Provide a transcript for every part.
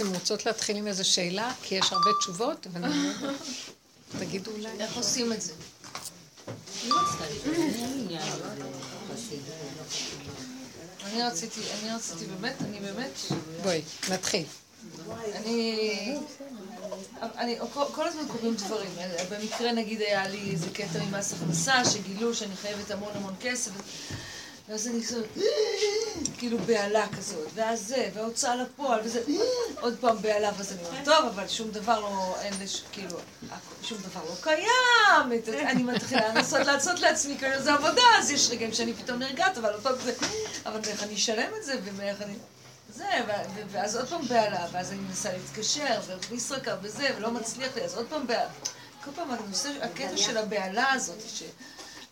אתם רוצות להתחיל עם איזו שאלה? כי יש הרבה תשובות, אבל אני לא יודעת. תגידו אולי. איך עושים את זה? אני רציתי, אני רציתי באמת, אני באמת, בואי, נתחיל. אני, אני, כל, כל הזמן קורים דברים, במקרה נגיד היה לי איזה קטע ממס הכנסה, שגילו שאני חייבת המון המון כסף, ואז אני כזאת, כאילו בהלה כזאת, ואז זה, וההוצאה לפועל, וזה, עוד פעם בהלה, ואז אני אומרת, טוב, אבל שום דבר לא, אין לש... כאילו, שום דבר לא קיים, אני מתחילה לנסות לעשות לעצמי כאילו זה עבודה, אז יש רגעים שאני פתאום נרגעת, אבל עוד פעם זה, אבל איך אני אשלם את זה, ואיך אני... זה, ואז עוד פעם בהלה, ואז אני מנסה להתקשר, וישראכר וזה, ולא מצליח לי, אז עוד פעם בהלה. כל פעם הנושא, הקטע של הבהלה הזאת,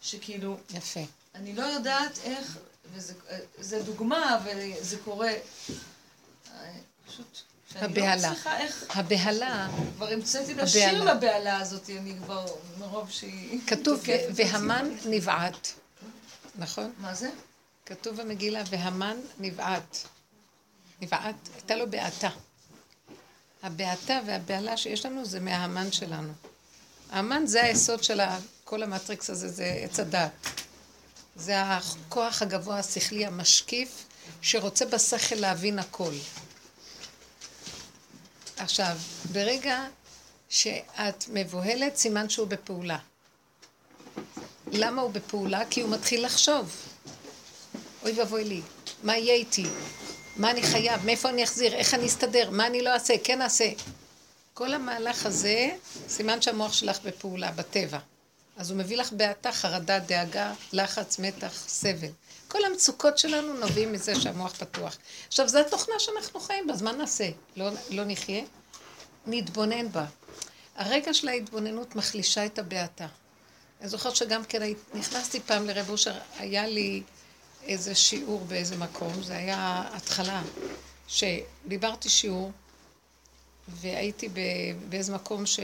שכאילו... יפה. אני לא יודעת איך, וזה דוגמה, וזה קורה, פשוט, הבהלה. לא הבהלה. כבר המצאתי לשיר לבהלה הזאת, אני כבר, מרוב שהיא... כתוב, והמן נבעט, נכון? מה זה? כתוב במגילה, והמן נבעט. נבעט, הייתה לו בעתה. הבעתה והבהלה שיש לנו זה מההמן שלנו. ההמן זה היסוד של כל המטריקס הזה, זה עץ הדעת. זה הכוח הגבוה השכלי המשקיף, שרוצה בשכל להבין הכל. עכשיו, ברגע שאת מבוהלת, סימן שהוא בפעולה. למה הוא בפעולה? כי הוא מתחיל לחשוב. אוי ואבוי לי, מה יהיה איתי? מה אני חייב? מאיפה אני אחזיר? איך אני אסתדר? מה אני לא אעשה? כן אעשה. כל המהלך הזה, סימן שהמוח שלך בפעולה, בטבע. אז הוא מביא לך בעתה, חרדה, דאגה, לחץ, מתח, סבל. כל המצוקות שלנו נובעים מזה שהמוח פתוח. עכשיו, זו התוכנה שאנחנו חיים בה, אז מה נעשה? לא, לא נחיה? נתבונן בה. הרגע של ההתבוננות מחלישה את הבעתה. אני זוכרת שגם כן נכנסתי פעם לרב אושר, היה לי איזה שיעור באיזה מקום, זה היה התחלה, שדיברתי שיעור, והייתי באיזה מקום ש...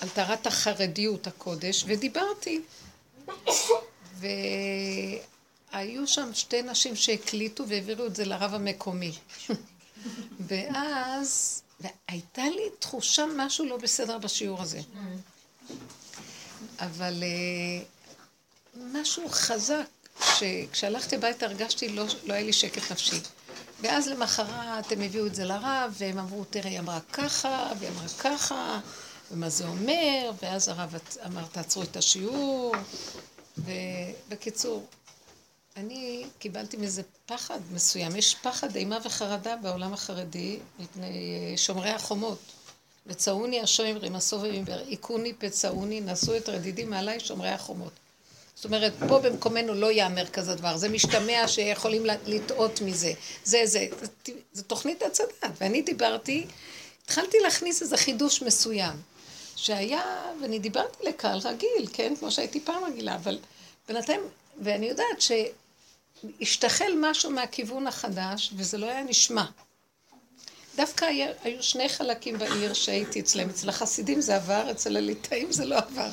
על טהרת החרדיות הקודש, ודיברתי. והיו שם שתי נשים שהקליטו והעבירו את זה לרב המקומי. ואז, והייתה לי תחושה משהו לא בסדר בשיעור הזה. אבל אה, משהו חזק, שכשהלכתי הביתה הרגשתי, לא, לא היה לי שקט נפשי. ואז למחרת הם הביאו את זה לרב, והם אמרו, תראה, היא אמרה ככה, והיא אמרה ככה, ומה זה אומר, ואז הרב אמר, תעצרו את השיעור. ובקיצור, אני קיבלתי מזה פחד מסוים. יש פחד, אימה וחרדה בעולם החרדי מפני שומרי החומות. וצאוני השומרים רימסו ומבר, היכוני פצאוני, נשאו את רדידים מעליי שומרי החומות. זאת אומרת, פה במקומנו לא ייאמר כזה דבר, זה משתמע שיכולים לטעות מזה. זה, זה, זה, זה תוכנית הצדת. ואני דיברתי, התחלתי להכניס איזה חידוש מסוים. שהיה, ואני דיברתי לקהל רגיל, כן? כמו שהייתי פעם רגילה, אבל בינתיים, ואני יודעת שהשתחל משהו מהכיוון החדש, וזה לא היה נשמע. דווקא היה, היו שני חלקים בעיר שהייתי אצלם. אצל החסידים זה עבר, אצל הליטאים זה לא עבר.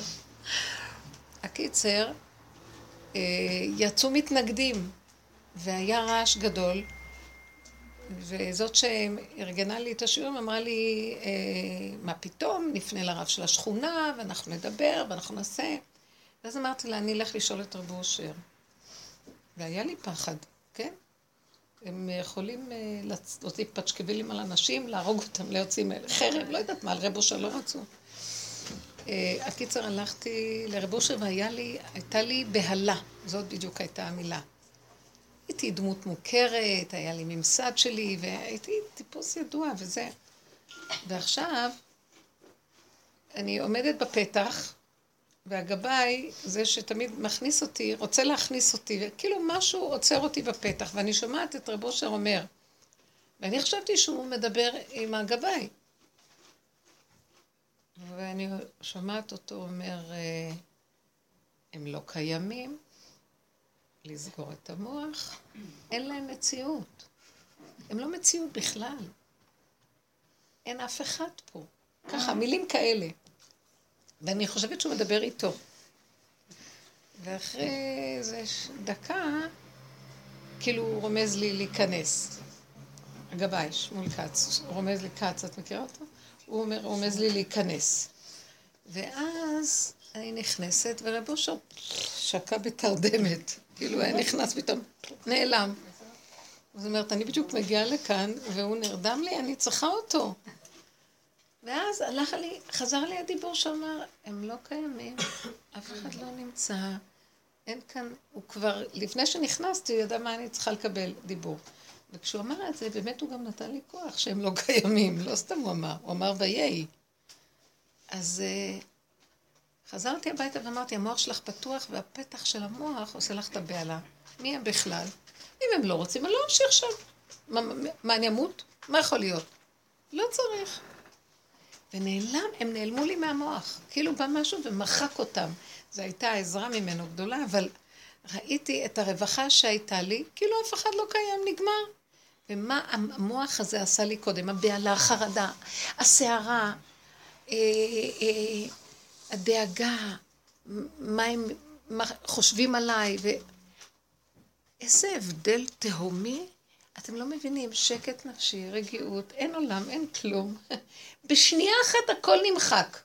הקיצר, אה, יצאו מתנגדים, והיה רעש גדול, וזאת שארגנה לי את השיעורים אמרה לי, אה, מה פתאום, נפנה לרב של השכונה, ואנחנו נדבר, ואנחנו נעשה. ואז אמרתי לה, אני אלך לשאול את רבו אושר. והיה לי פחד, כן? הם יכולים אה, להוציא פצ'קווילים על אנשים, להרוג אותם, להוציא חרב, לא יודעת מה, על רב אושר לא רצו. אה, הקיצר, הלכתי לרב אושר והייתה לי בהלה, זאת בדיוק הייתה המילה. הייתי דמות מוכרת, היה לי ממסד שלי, והייתי טיפוס ידוע וזה. ועכשיו, אני עומדת בפתח, והגבאי, זה שתמיד מכניס אותי, רוצה להכניס אותי, וכאילו משהו עוצר אותי בפתח, ואני שומעת את רב אושר אומר, ואני חשבתי שהוא מדבר עם הגבאי. ואני שומעת אותו אומר, אה, הם לא קיימים, לסגור את המוח, אין להם מציאות. הם לא מציאות בכלל. אין אף אחד פה. ככה, מילים כאלה. ואני חושבת שהוא מדבר איתו. ואחרי איזה דקה, כאילו הוא רומז לי להיכנס. הגבאי, שמואל כץ, רומז לי כץ, את מכירה אותו? הוא אומר, רומז לי להיכנס. ואז אני נכנסת, ורב אושר שקע בתרדמת. כאילו היה נכנס פתאום, נעלם. זאת אומרת, אני בדיוק מגיעה לכאן, והוא נרדם לי, אני צריכה אותו. ואז הלך לי, חזר לי הדיבור שאמר, הם לא קיימים, אף אחד לא נמצא, אין כאן, הוא כבר, לפני שנכנסתי, הוא ידע מה אני צריכה לקבל דיבור. וכשהוא אמר את זה, באמת הוא גם נתן לי כוח שהם לא קיימים, לא סתם הוא אמר, הוא אמר ויהי. אז uh, חזרתי הביתה ואמרתי, המוח שלך פתוח והפתח של המוח עושה לך את הבהלה. מי הם בכלל? אם הם לא רוצים, אני לא אמשיך שם. מה, מה, אני אמות? מה יכול להיות? לא צריך. ונעלם, הם נעלמו לי מהמוח. כאילו בא משהו ומחק אותם. זו הייתה עזרה ממנו גדולה, אבל ראיתי את הרווחה שהייתה לי, כאילו אף אחד לא קיים, נגמר. ומה המוח הזה עשה לי קודם? הבהלה, החרדה, הסערה, אה, אה, הדאגה, מה הם מה חושבים עליי, ואיזה הבדל תהומי. אתם לא מבינים, שקט נפשי, רגיעות, אין עולם, אין כלום. בשנייה אחת הכל נמחק.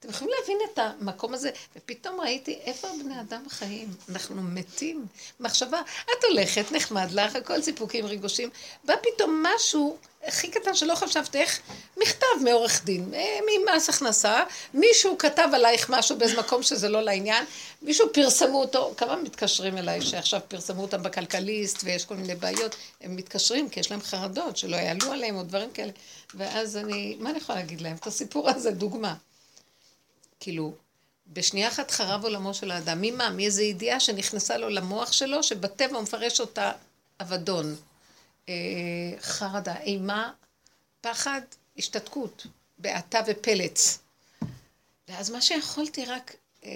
אתם יכולים להבין את המקום הזה? ופתאום ראיתי איפה בני אדם חיים. אנחנו מתים. מחשבה, את הולכת, נחמד לך, הכל סיפוקים, ריגושים. בא פתאום משהו הכי קטן שלא חשבת איך, מכתב מעורך דין, אה, ממס הכנסה, מישהו כתב עלייך משהו באיזה מקום שזה לא לעניין, מישהו פרסמו אותו, כמה מתקשרים אליי שעכשיו פרסמו אותם בכלכליסט ויש כל מיני בעיות, הם מתקשרים כי יש להם חרדות שלא יעלו עליהם או דברים כאלה, ואז אני, מה אני יכולה להגיד להם? את הסיפור הזה, דוגמה. כאילו, בשנייה אחת חרב עולמו של האדם. ממה? מאיזו ידיעה שנכנסה לו למוח שלו, שבטבע הוא מפרש אותה אבדון. אה, חרדה, אימה, פחד, השתתקות, בעתה ופלץ. ואז מה שיכולתי רק אה,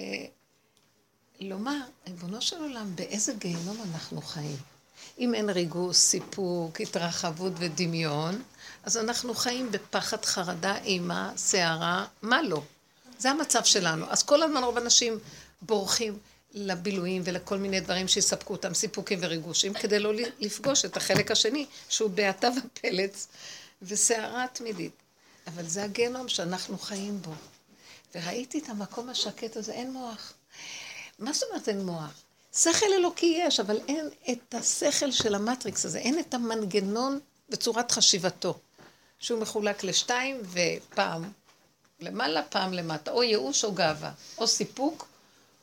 לומר, ריבונו של עולם, באיזה גיהנום אנחנו חיים? אם אין ריגוס, סיפוק, התרחבות ודמיון, אז אנחנו חיים בפחד, חרדה, אימה, סערה, מה לא? זה המצב שלנו. אז כל הזמן רוב אנשים בורחים לבילויים ולכל מיני דברים שיספקו אותם, סיפוקים וריגושים, כדי לא לפגוש את החלק השני, שהוא בעתה ופלץ וסערה תמידית. אבל זה הגנום שאנחנו חיים בו. וראיתי את המקום השקט הזה, אין מוח. מה זאת אומרת אין מוח? שכל אלוקי יש, אבל אין את השכל של המטריקס הזה, אין את המנגנון בצורת חשיבתו, שהוא מחולק לשתיים ופעם למעלה, פעם למטה, או ייאוש או גאווה, או סיפוק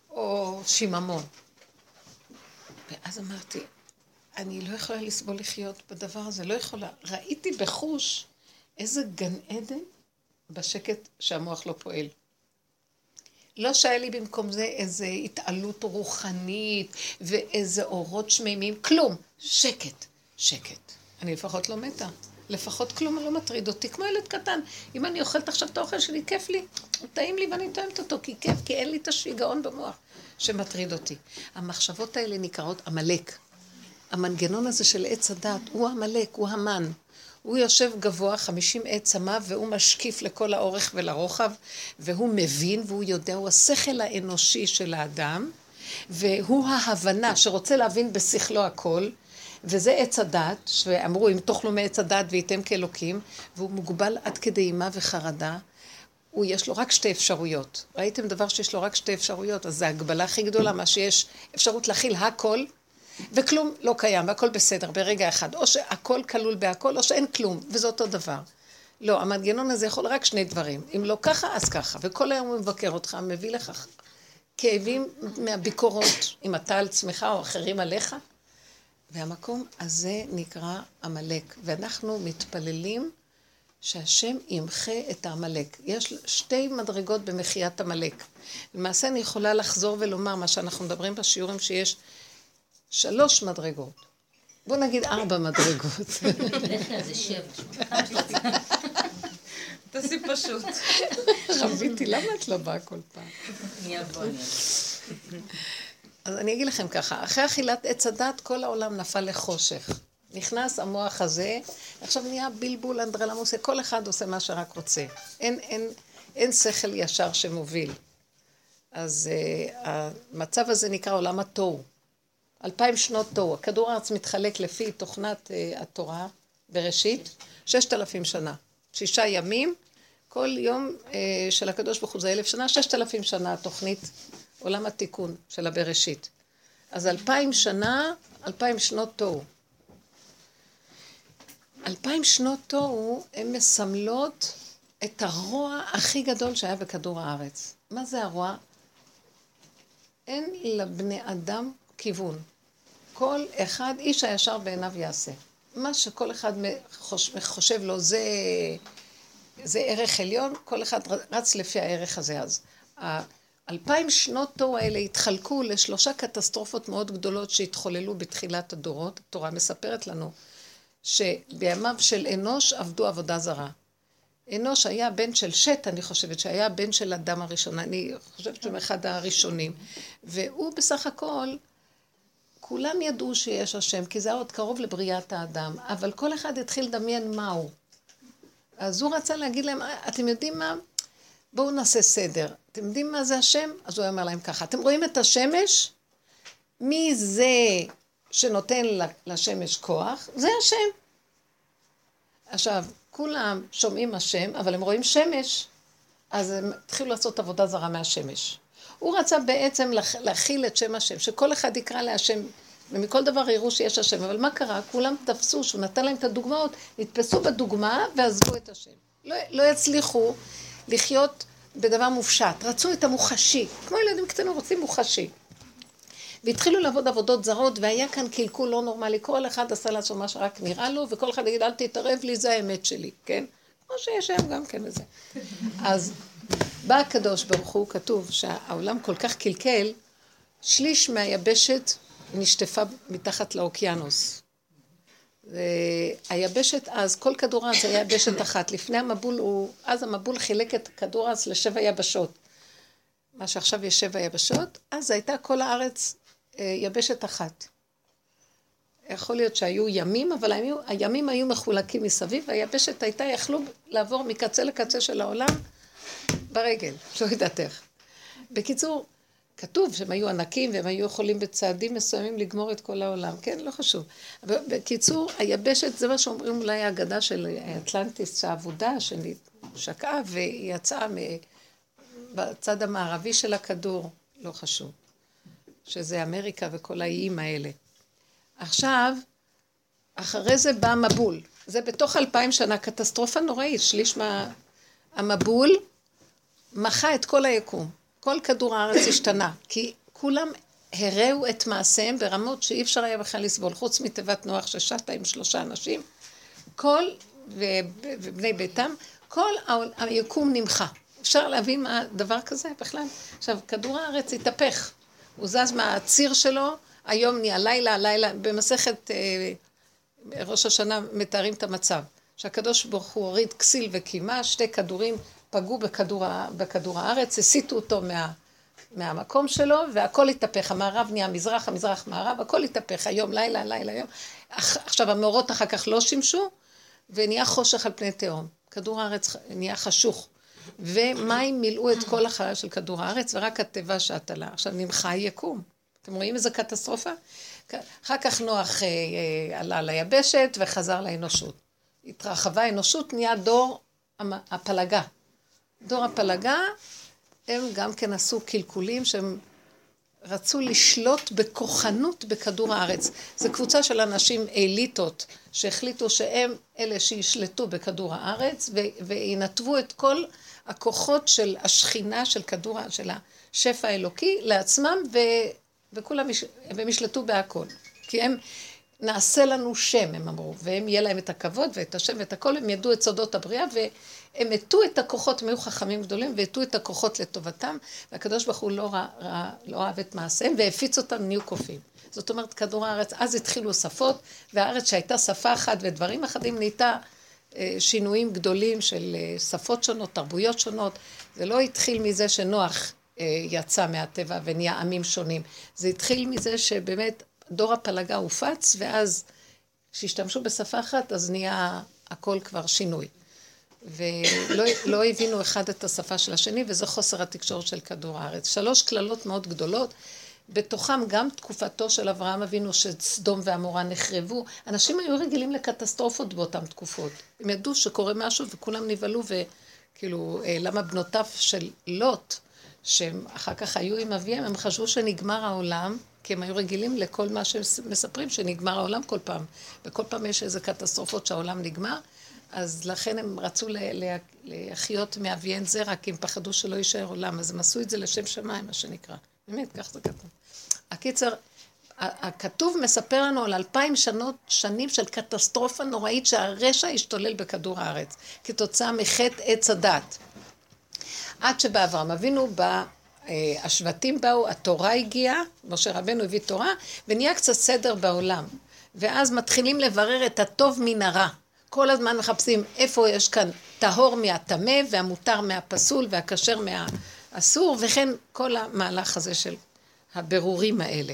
או שיממון. ואז אמרתי, אני לא יכולה לסבול לחיות בדבר הזה, לא יכולה. ראיתי בחוש איזה גן עדן בשקט שהמוח לא פועל. לא שהיה לי במקום זה איזו התעלות רוחנית ואיזה אורות שמימים, כלום. שקט, שקט. אני לפחות לא מתה. לפחות כלום לא מטריד אותי, כמו ילד קטן. אם אני אוכלת עכשיו את האוכל שלי, כיף לי, טעים לי ואני טועמת אותו, כי כיף, כי אין לי את השיגעון במוח שמטריד אותי. המחשבות האלה נקראות עמלק. המנגנון הזה של עץ הדת הוא עמלק, הוא המן. הוא יושב גבוה, חמישים עץ צמא, והוא משקיף לכל האורך ולרוחב, והוא מבין, והוא יודע, הוא השכל האנושי של האדם, והוא ההבנה שרוצה להבין בשכלו הכל, וזה עץ הדת, שאמרו אם תאכלו מעץ הדת וייתם כאלוקים, והוא מוגבל עד כדי אימה וחרדה. הוא, יש לו רק שתי אפשרויות. ראיתם דבר שיש לו רק שתי אפשרויות, אז זו ההגבלה הכי גדולה, מה שיש אפשרות להכיל הכל, וכלום לא קיים, והכל בסדר, ברגע אחד. או שהכל כלול בהכל, או שאין כלום, וזה אותו דבר. לא, המנגנון הזה יכול רק שני דברים. אם לא ככה, אז ככה. וכל היום הוא מבקר אותך, מביא לך כאבים מהביקורות, אם אתה על עצמך או אחרים עליך, והמקום הזה נקרא עמלק, ואנחנו מתפללים שהשם ימחה את העמלק. יש שתי מדרגות במחיית עמלק. למעשה אני יכולה לחזור ולומר מה שאנחנו מדברים בשיעורים שיש שלוש מדרגות. בוא נגיד ארבע מדרגות. זה שבע. תעשי פשוט. חוויתי, למה את לא באה כל פעם? אני אבוא. אז אני אגיד לכם ככה, אחרי אכילת עץ הדת כל העולם נפל לחושך. נכנס המוח הזה, עכשיו נהיה בלבול, אנדרלמוס, כל אחד עושה מה שרק רוצה. אין, אין, אין שכל ישר שמוביל. אז uh, המצב הזה נקרא עולם התוהו. אלפיים שנות תוהו. הכדור הארץ מתחלק לפי תוכנת uh, התורה, בראשית, ששת אלפים שנה. שישה ימים, כל יום אה, של הקדוש ברוך הוא זה אלף שנה, ששת אלפים שנה התוכנית, עולם התיקון של הבראשית. אז אלפיים שנה, אלפיים שנות תוהו. אלפיים שנות תוהו, הן מסמלות את הרוע הכי גדול שהיה בכדור הארץ. מה זה הרוע? אין לבני אדם כיוון. כל אחד, איש הישר בעיניו יעשה. מה שכל אחד חושב לו זה, זה ערך עליון, כל אחד רץ לפי הערך הזה. אז האלפיים שנות תוהו האלה התחלקו לשלושה קטסטרופות מאוד גדולות שהתחוללו בתחילת הדורות. התורה מספרת לנו שבימיו של אנוש עבדו עבודה זרה. אנוש היה בן של שת, אני חושבת, שהיה בן של אדם הראשון, אני חושבת שהוא אחד הראשונים. והוא בסך הכל, כולם ידעו שיש השם, כי זה היה עוד קרוב לבריאת האדם, אבל כל אחד התחיל לדמיין מהו. אז הוא רצה להגיד להם, אתם יודעים מה? בואו נעשה סדר. אתם יודעים מה זה השם? אז הוא אומר להם ככה, אתם רואים את השמש? מי זה שנותן לשמש כוח? זה השם. עכשיו, כולם שומעים השם, אבל הם רואים שמש, אז הם התחילו לעשות עבודה זרה מהשמש. הוא רצה בעצם להכיל את שם השם, שכל אחד יקרא להשם, ומכל דבר יראו שיש השם. אבל מה קרה? כולם תפסו, שהוא נתן להם את הדוגמאות, נתפסו בדוגמה ועזבו את השם. לא, לא יצליחו לחיות בדבר מופשט. רצו את המוחשי. כמו ילדים קטנים רוצים מוחשי. והתחילו לעבוד עבודות זרות, והיה כאן קלקול לא נורמלי. כל אחד עשה לעצמו מה שרק נראה לו, וכל אחד יגיד, אל תתערב לי, זה האמת שלי, כן? כמו שיש היום גם כן לזה. אז בא הקדוש ברוך הוא, כתוב שהעולם כל כך קלקל, שליש מהיבשת נשטפה מתחת לאוקיינוס. היבשת אז, כל כדור הארץ היה יבשת אחת. לפני המבול הוא, אז המבול חילק את כדור הארץ לשבע יבשות. מה שעכשיו יש שבע יבשות, אז הייתה כל הארץ אה, יבשת אחת. יכול להיות שהיו ימים, אבל הימים, הימים היו מחולקים מסביב, והיבשת הייתה, יכלו לעבור מקצה לקצה של העולם ברגל, לא יודעת איך. בקיצור, כתוב שהם היו ענקים והם היו יכולים בצעדים מסוימים לגמור את כל העולם, כן? לא חשוב. אבל בקיצור, היבשת, זה מה שאומרים אולי האגדה של אטלנטיס האבודה, ששקעה ויצאה בצד המערבי של הכדור, לא חשוב. שזה אמריקה וכל האיים האלה. עכשיו, אחרי זה בא מבול. זה בתוך אלפיים שנה, קטסטרופה נוראית, שליש מהמבול מחה את כל היקום. כל כדור הארץ השתנה, כי כולם הראו את מעשיהם ברמות שאי אפשר היה בכלל לסבול, חוץ מתיבת נוח ששטה עם שלושה אנשים, כל, ובני ביתם, כל היקום נמחה. אפשר להבין מה דבר כזה בכלל? עכשיו, כדור הארץ התהפך. הוא זז מהציר שלו, היום נהיה לילה, לילה, במסכת אה, ראש השנה מתארים את המצב. שהקדוש ברוך הוא הוריד כסיל וקימה, שתי כדורים פגעו בכדור, בכדור הארץ, הסיטו אותו מה, מהמקום שלו, והכל התהפך. המערב נהיה מזרח, המזרח מערב, הכל התהפך. היום לילה, לילה, יום. עכשיו, המאורות אחר כך לא שימשו, ונהיה חושך על פני תהום. כדור הארץ נהיה חשוך. ומים מילאו את כל החלל של כדור הארץ, ורק התיבה שעטלה. עכשיו נמחה יקום. אתם רואים איזה קטסטרופה? אחר כך נוח אה, אה, עלה ליבשת וחזר לאנושות. התרחבה האנושות, נהיה דור הפלגה. דור הפלגה, הם גם כן עשו קלקולים שהם רצו לשלוט בכוחנות בכדור הארץ. זו קבוצה של אנשים אליטות שהחליטו שהם אלה שישלטו בכדור הארץ וינתבו את כל הכוחות של השכינה של כדור, של השפע האלוקי לעצמם ו, וכולם, יש, והם ישלטו בהכל. כי הם, נעשה לנו שם, הם אמרו, והם יהיה להם את הכבוד ואת השם ואת הכל, הם ידעו את סודות הבריאה והם הטו את הכוחות, הם היו חכמים גדולים והטו את הכוחות לטובתם, והקדוש ברוך הוא לא, רא, רא, לא אהב את מעשיהם והפיץ אותם, נהיו קופים. זאת אומרת, כדור הארץ, אז התחילו שפות, והארץ שהייתה שפה אחת ודברים אחדים נהייתה אה, שינויים גדולים של אה, שפות שונות, תרבויות שונות. זה לא התחיל מזה שנוח אה, יצא מהטבע ונהיה עמים שונים. זה התחיל מזה שבאמת דור הפלגה הופץ, ואז כשהשתמשו בשפה אחת, אז נהיה הכל כבר שינוי. ולא לא הבינו אחד את השפה של השני, וזה חוסר התקשורת של כדור הארץ. שלוש קללות מאוד גדולות, בתוכם גם תקופתו של אברהם אבינו, שסדום ועמורה נחרבו. אנשים היו רגילים לקטסטרופות באותן תקופות. הם ידעו שקורה משהו וכולם נבהלו, וכאילו, אה, למה בנותיו של לוט, שהם אחר כך היו עם אביהם, הם חשבו שנגמר העולם, כי הם היו רגילים לכל מה שהם מספרים, שנגמר העולם כל פעם. וכל פעם יש איזה קטסטרופות שהעולם נגמר, אז לכן הם רצו להחיות מאביהן זרע, כי הם פחדו שלא יישאר עולם. אז הם עשו את זה לשם שמיים, מה שנקרא. באמת, כך זה כתוב. הקיצר, הכתוב מספר לנו על אלפיים שנות, שנים של קטסטרופה נוראית שהרשע השתולל בכדור הארץ, כתוצאה מחטא עץ הדת. עד שבא אברהם אבינו, בא, אה, השבטים באו, התורה הגיעה, משה רבנו הביא תורה, ונהיה קצת סדר בעולם. ואז מתחילים לברר את הטוב מן הרע. כל הזמן מחפשים איפה יש כאן טהור מהטמא, והמותר מהפסול, והכשר מהאסור, וכן כל המהלך הזה של הבירורים האלה.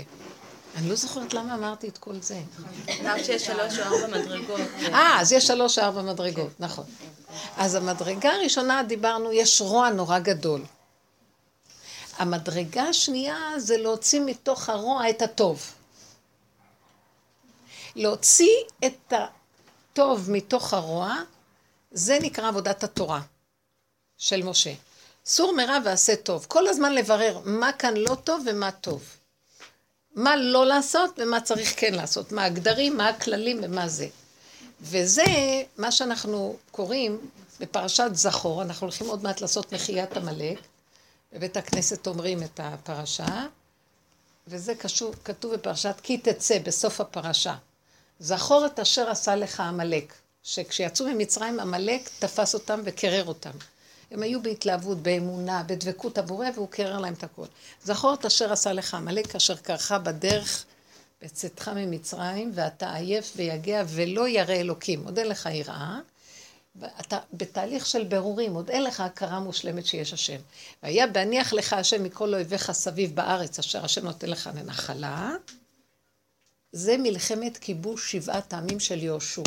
אני לא זוכרת למה אמרתי את כל זה. אמרת שיש שלוש או ארבע מדרגות. אה, אז יש שלוש או ארבע מדרגות, נכון. אז המדרגה הראשונה דיברנו, יש רוע נורא גדול. המדרגה השנייה זה להוציא מתוך הרוע את הטוב. להוציא את הטוב מתוך הרוע, זה נקרא עבודת התורה של משה. סור מרע ועשה טוב. כל הזמן לברר מה כאן לא טוב ומה טוב. מה לא לעשות ומה צריך כן לעשות. מה הגדרים, מה הכללים ומה זה. וזה מה שאנחנו קוראים בפרשת זכור, אנחנו הולכים עוד מעט לעשות מחיית עמלק, בבית הכנסת אומרים את הפרשה, וזה קשור, כתוב בפרשת כי תצא בסוף הפרשה. זכור את אשר עשה לך עמלק, שכשיצאו ממצרים עמלק תפס אותם וקרר אותם. הם היו בהתלהבות, באמונה, בדבקות עבורי, והוא קרר להם את הכול. זכור את אשר עשה לך עמלק, אשר קרחה בדרך בצאתך ממצרים, ואתה עייף ויגע ולא ירא אלוקים. עוד אין לך יראה. ואתה בתהליך של ברורים, עוד אין לך הכרה מושלמת שיש השם. והיה בהניח לך השם מכל אויביך סביב בארץ, אשר השם נותן לך לנחלה. זה מלחמת כיבוש שבעת העמים של יהושע.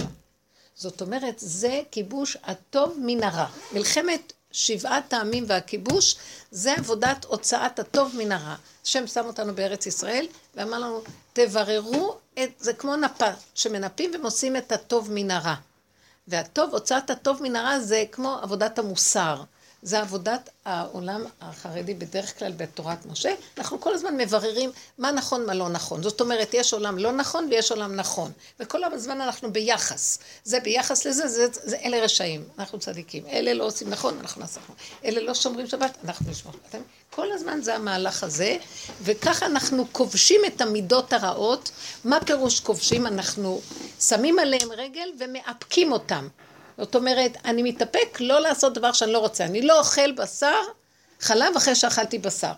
זאת אומרת, זה כיבוש הטוב מן הרע. מלחמת שבעת העמים והכיבוש, זה עבודת הוצאת הטוב מן הרע. השם שם אותנו בארץ ישראל, ואמר לנו, תבררו, את, זה כמו נפה, שמנפים ומוצאים את הטוב מן הרע. והטוב, הוצאת הטוב מן הרע זה כמו עבודת המוסר. זה עבודת העולם החרדי בדרך כלל בתורת משה. אנחנו כל הזמן מבררים מה נכון, מה לא נכון. זאת אומרת, יש עולם לא נכון ויש עולם נכון. וכל הזמן אנחנו ביחס. זה ביחס לזה, זה, זה, אלה רשעים, אנחנו צדיקים. אלה לא עושים נכון, אנחנו נעשה נכון. אלה לא שומרים שבת, אנחנו נשמור. כל הזמן זה המהלך הזה, וככה אנחנו כובשים את המידות הרעות. מה פירוש כובשים? אנחנו שמים עליהם רגל ומאפקים אותם. זאת אומרת, אני מתאפק לא לעשות דבר שאני לא רוצה. אני לא אוכל בשר, חלב אחרי שאכלתי בשר.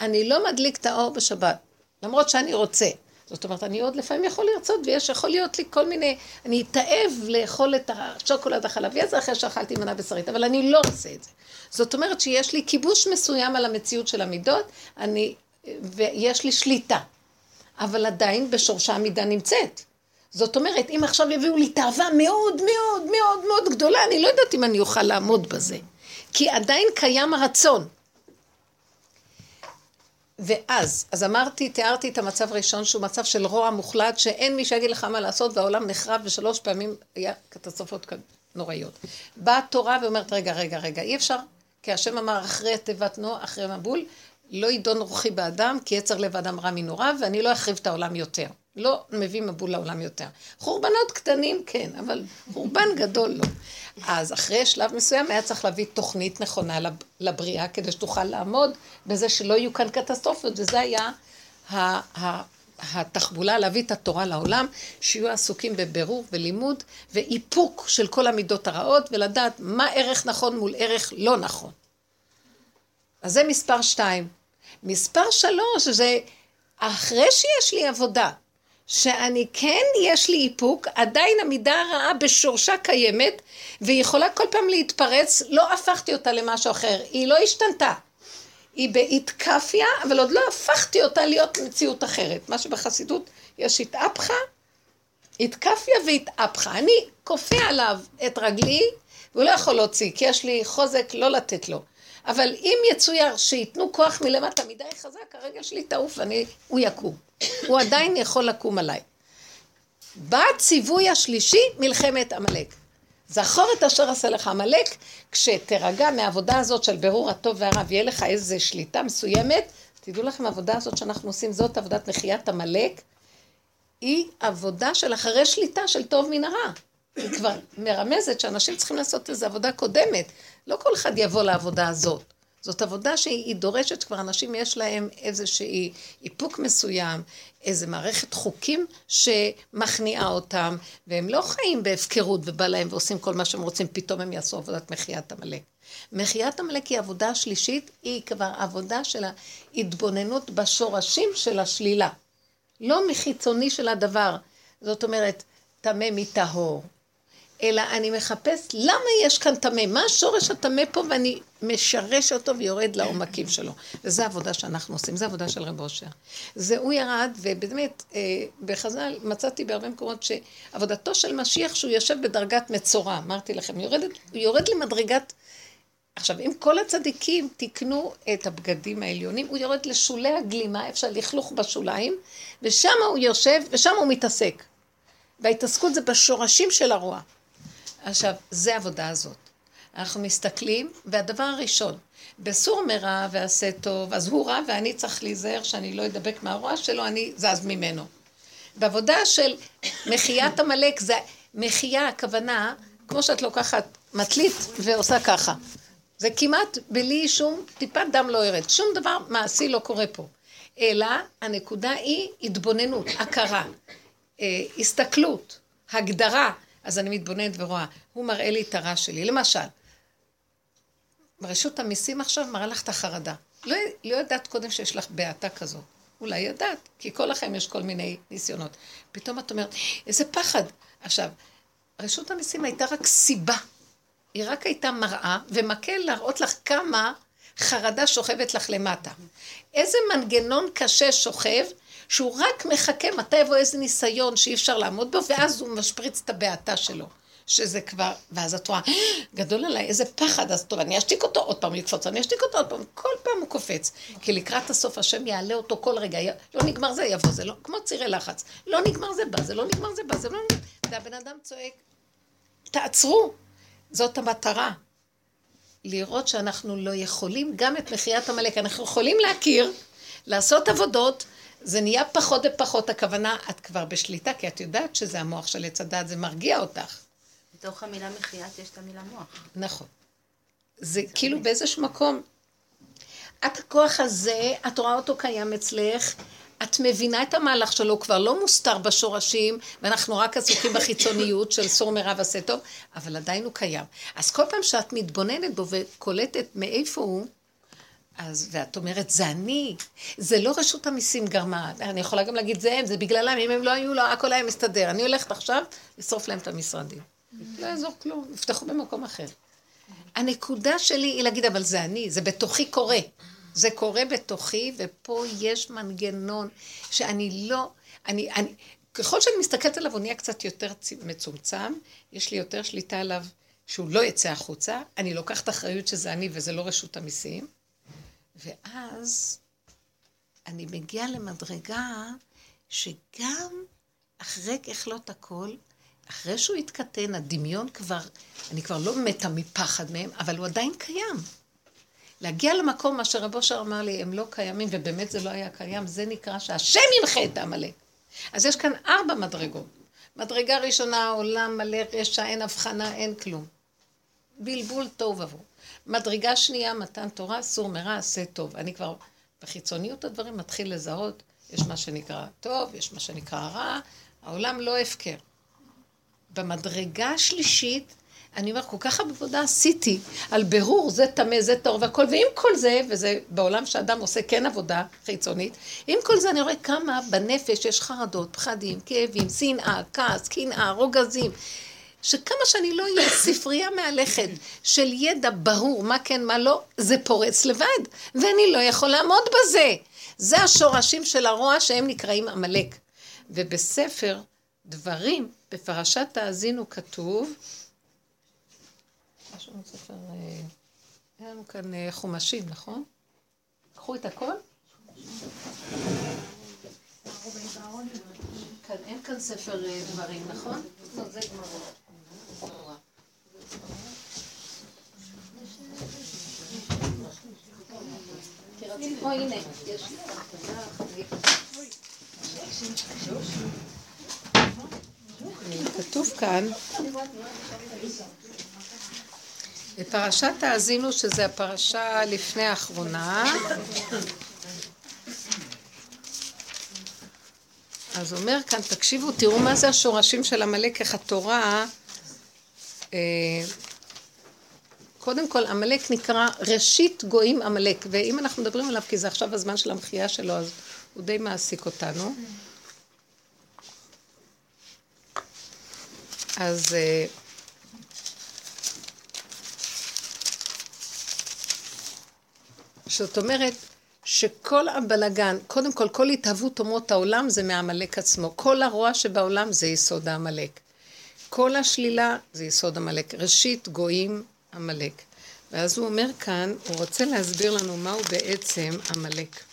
אני לא מדליק את האור בשבת, למרות שאני רוצה. זאת אומרת, אני עוד לפעמים יכול לרצות, ויש יכול להיות לי כל מיני, אני אתאב לאכול את השוקולד החלבי הזה אחרי שאכלתי מנה בשרית, אבל אני לא עושה את זה. זאת אומרת שיש לי כיבוש מסוים על המציאות של המידות, אני, ויש לי שליטה. אבל עדיין בשורשה המידה נמצאת. זאת אומרת, אם עכשיו יביאו לי תאווה מאוד מאוד מאוד מאוד גדולה, אני לא יודעת אם אני אוכל לעמוד בזה. כי עדיין קיים הרצון. ואז, אז אמרתי, תיארתי את המצב הראשון, שהוא מצב של רוע מוחלט, שאין מי שיגיד לך מה לעשות, והעולם נחרב, ושלוש פעמים היה קטסטרופות נוראיות. באה התורה ואומרת, רגע, רגע, רגע, אי אפשר, כי השם אמר, אחרי תיבת נוח, אחרי מבול, לא ידון רוחי באדם, כי יצר לב אדם רע מנוריו, ואני לא אחריב את העולם יותר. לא מביא מבול לעולם יותר. חורבנות קטנים כן, אבל חורבן גדול לא. אז אחרי שלב מסוים היה צריך להביא תוכנית נכונה לבריאה, כדי שתוכל לעמוד בזה שלא יהיו כאן קטסטרופות, וזה היה התחבולה להביא את התורה לעולם, שיהיו עסוקים בבירור ולימוד ואיפוק של כל המידות הרעות, ולדעת מה ערך נכון מול ערך לא נכון. אז זה מספר שתיים. מספר שלוש זה אחרי שיש לי עבודה, שאני כן, יש לי איפוק, עדיין המידה הרעה בשורשה קיימת, והיא יכולה כל פעם להתפרץ, לא הפכתי אותה למשהו אחר, היא לא השתנתה. היא באיתקפיה, אבל עוד לא הפכתי אותה להיות מציאות אחרת. מה שבחסידות יש התאפחה, איתקפיה והתאפחה. אני כופה עליו את רגלי, והוא לא יכול להוציא, כי יש לי חוזק לא לתת לו. אבל אם יצויר שייתנו כוח מלמטה מדי חזק, הרגע שלי תעוף ואני, הוא יקום. הוא עדיין יכול לקום עליי. בא הציווי השלישי, מלחמת עמלק. זכור את אשר עשה לך עמלק, כשתירגע מהעבודה הזאת של בירור הטוב והרע, ויהיה לך איזו שליטה מסוימת, תדעו לכם, העבודה הזאת שאנחנו עושים, זאת עבודת מחיית עמלק, היא עבודה של אחרי שליטה של טוב מן הרע. היא כבר מרמזת שאנשים צריכים לעשות איזו עבודה קודמת. לא כל אחד יבוא לעבודה הזאת. זאת עבודה שהיא דורשת שכבר אנשים יש להם איזשהי איפוק מסוים, איזו מערכת חוקים שמכניעה אותם, והם לא חיים בהפקרות ובא להם ועושים כל מה שהם רוצים, פתאום הם יעשו עבודת מחיית עמלק. מחיית עמלק היא עבודה שלישית, היא כבר עבודה של ההתבוננות בשורשים של השלילה. לא מחיצוני של הדבר. זאת אומרת, טמא מטהור. אלא אני מחפש למה יש כאן טמא, מה השורש הטמא פה ואני משרש אותו ויורד לעומקים שלו. וזו העבודה שאנחנו עושים, זו עבודה של רב אושר. זה הוא ירד, ובאמת, אה, בחז"ל מצאתי בהרבה מקומות שעבודתו של משיח שהוא יושב בדרגת מצורע, אמרתי לכם, יורדת, הוא יורד למדרגת... עכשיו, אם כל הצדיקים תיקנו את הבגדים העליונים, הוא יורד לשולי הגלימה, אפשר לכלוך בשוליים, ושם הוא יושב, ושם הוא מתעסק. וההתעסקות זה בשורשים של הרוע. עכשיו, זה העבודה הזאת. אנחנו מסתכלים, והדבר הראשון, בסור מרע ועשה טוב, אז הוא רע ואני צריך להיזהר שאני לא אדבק מהרוע שלו, אני זז ממנו. בעבודה של מחיית עמלק, זה מחייה, הכוונה, כמו שאת לוקחת מטלית ועושה ככה. זה כמעט בלי שום טיפת דם לא ירד. שום דבר מעשי לא קורה פה. אלא הנקודה היא התבוננות, הכרה, אה, הסתכלות, הגדרה. אז אני מתבוננת ורואה, הוא מראה לי את הרע שלי. למשל, רשות המיסים עכשיו מראה לך את החרדה. לא, לא ידעת קודם שיש לך בעתה כזאת. אולי ידעת, כי כל לכם יש כל מיני ניסיונות. פתאום את אומרת, איזה פחד. עכשיו, רשות המיסים הייתה רק סיבה. היא רק הייתה מראה ומקל להראות לך כמה חרדה שוכבת לך למטה. איזה מנגנון קשה שוכב, שהוא רק מחכה מתי יבוא איזה ניסיון שאי אפשר לעמוד בו, ואז הוא משפריץ את הבעתה שלו. שזה כבר, ואז את רואה, גדול עליי, איזה פחד, אז טוב, אני אשתיק אותו עוד פעם לקפוץ, אני אשתיק אותו עוד פעם, כל פעם הוא קופץ. כי לקראת הסוף השם יעלה אותו כל רגע, לא נגמר זה, יבוא זה, לא, כמו צירי לחץ. לא נגמר זה בא, זה לא נגמר זה בא, זה לא נגמר. והבן אדם צועק, תעצרו, זאת המטרה. לראות שאנחנו לא יכולים גם את מחיית עמלק, אנחנו יכולים להכיר, לעשות עבודות, זה נהיה פחות ופחות, הכוונה, את כבר בשליטה, כי את יודעת שזה המוח של עץ הדת, זה מרגיע אותך. בתוך המילה מחיית יש את המילה מוח. נכון. זה כאילו באיזשהו מקום, את הכוח הזה, את רואה אותו קיים אצלך, את מבינה את המהלך שלו, כבר לא מוסתר בשורשים, ואנחנו רק עסוקים בחיצוניות של סור מרע ועשה טוב, אבל עדיין הוא קיים. אז כל פעם שאת מתבוננת בו וקולטת מאיפה הוא, אז, ואת אומרת, זה אני, זה לא רשות המיסים גרמה, אני יכולה גם להגיד, זה הם, זה בגללם, אם הם לא היו, לא, הכל היה מסתדר. אני הולכת עכשיו לשרוף להם את המשרדים. לא יעזור כלום, יפתחו במקום אחר. הנקודה שלי היא להגיד, אבל זה אני, זה בתוכי קורה. זה קורה בתוכי, ופה יש מנגנון שאני לא, אני, אני, ככל שאני מסתכלת עליו, הוא נהיה קצת יותר מצומצם, יש לי יותר שליטה עליו שהוא לא יצא החוצה, אני לוקחת אחריות שזה אני וזה לא רשות המיסים, ואז אני מגיעה למדרגה שגם אחרי ככלות הכל, אחרי שהוא התקטן, הדמיון כבר, אני כבר לא מתה מפחד מהם, אבל הוא עדיין קיים. להגיע למקום, מה שרב אושר אמר לי, הם לא קיימים, ובאמת זה לא היה קיים, זה נקרא שהשם ימחה את העמלק. אז יש כאן ארבע מדרגות. מדרגה ראשונה, עולם מלא רשע, אין הבחנה, אין כלום. בלבול טוב עבור. מדרגה שנייה, מתן תורה, סור מרע, עשה טוב. אני כבר, בחיצוניות הדברים מתחיל לזהות, יש מה שנקרא טוב, יש מה שנקרא רע, העולם לא הפקר. במדרגה השלישית, אני אומר, כל כך עבודה עשיתי על בירור, זה טמא, זה טהור והכל, ועם כל זה, וזה בעולם שאדם עושה כן עבודה חיצונית, עם כל זה אני רואה כמה בנפש יש חרדות, פחדים, כאבים, שנאה, כעס, קנאה, רוגזים. שכמה שאני לא אהיה ספרייה מהלכת של ידע ברור מה כן מה לא, זה פורץ לבד, ואני לא יכול לעמוד בזה. זה השורשים של הרוע שהם נקראים עמלק. ובספר דברים, בפרשת תאזינו כתוב, משהו בספר... אה, היה לנו כאן אה, חומשים, נכון? קחו את הכל? אין כאן ספר אה, דברים, נכון? לא, זה גמרות. כתוב כאן, בפרשת האזינו, שזה הפרשה לפני האחרונה, אז אומר כאן, תקשיבו, תראו מה זה השורשים של עמלק, איך התורה... אה, קודם כל, עמלק נקרא ראשית גויים עמלק, ואם אנחנו מדברים עליו, כי זה עכשיו הזמן של המחייה שלו, אז הוא די מעסיק אותנו. אז אה, זאת אומרת שכל הבלגן, קודם כל, כל התהוות אומות העולם זה מעמלק עצמו. כל הרוע שבעולם זה יסוד העמלק. כל השלילה זה יסוד עמלק. ראשית גויים עמלק. ואז הוא אומר כאן, הוא רוצה להסביר לנו מהו בעצם עמלק.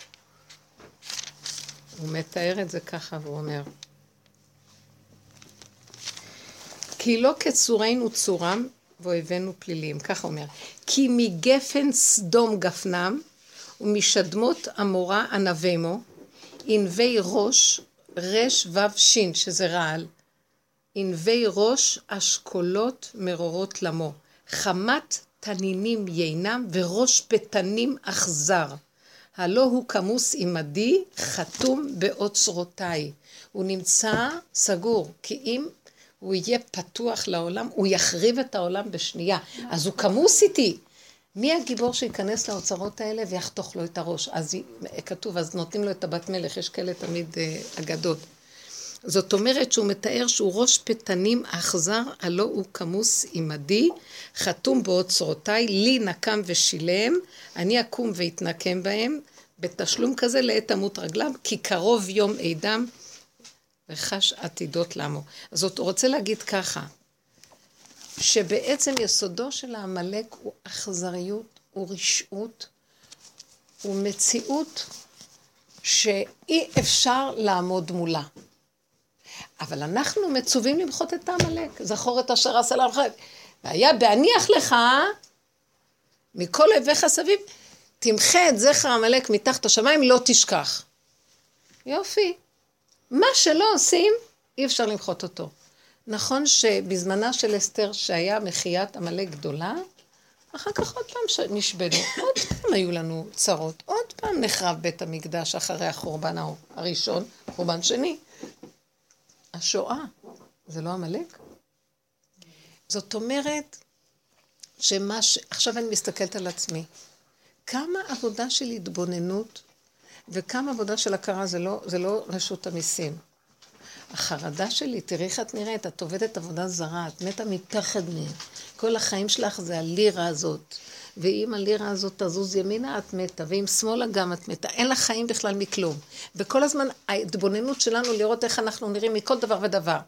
הוא מתאר את זה ככה והוא אומר, כי לא כצורנו צורם ואויבינו פליליים, ככה אומר, כי מגפן סדום גפנם ומשדמות עמורה ענבמו, ענבי ראש רש וו שין, שזה רעל, ענבי ראש אשכולות מרורות למו, חמת תנינים יינם וראש פתנים אכזר. הלא הוא כמוס עמדי, חתום באוצרותיי. הוא נמצא סגור, כי אם הוא יהיה פתוח לעולם, הוא יחריב את העולם בשנייה. אז הוא כמוס איתי. מי הגיבור שייכנס לאוצרות האלה ויחתוך לו את הראש? אז כתוב, אז נותנים לו את הבת מלך, יש כאלה תמיד אה, אגדות. זאת אומרת שהוא מתאר שהוא ראש פתנים אכזר, הלא הוא כמוס עמדי, חתום באוצרותיי, לי נקם ושילם, אני אקום ואתנקם בהם, בתשלום כזה לעת תמות רגליו, כי קרוב יום עדם וחש עתידות למו. אז הוא רוצה להגיד ככה, שבעצם יסודו של העמלק הוא אכזריות, הוא רשעות, הוא מציאות שאי אפשר לעמוד מולה. אבל אנחנו מצווים למחות את העמלק. זכור את אשר עשה לך. והיה בהניח לך מכל אויביך סביב, תמחה את זכר עמלק מתחת השמיים, לא תשכח. יופי. מה שלא עושים, אי אפשר למחות אותו. נכון שבזמנה של אסתר, שהיה מחיית עמלק גדולה, אחר כך עוד פעם נשבנו, עוד פעם היו לנו צרות, עוד פעם נחרב בית המקדש אחרי החורבן הראשון, חורבן שני. השואה, זה לא עמלק? זאת אומרת, שמה ש... עכשיו אני מסתכלת על עצמי. כמה עבודה של התבוננות וכמה עבודה של הכרה זה לא, זה לא רשות המיסים. החרדה שלי, תראי איך את נראית, את עובדת עבודה זרה, את מתה מפחד מהם. כל החיים שלך זה הלירה הזאת. ואם הלירה הזאת תזוז ימינה, את מתה, ואם שמאלה גם את מתה. אין לך חיים בכלל מכלום. וכל הזמן ההתבוננות שלנו לראות איך אנחנו נראים מכל דבר ודבר.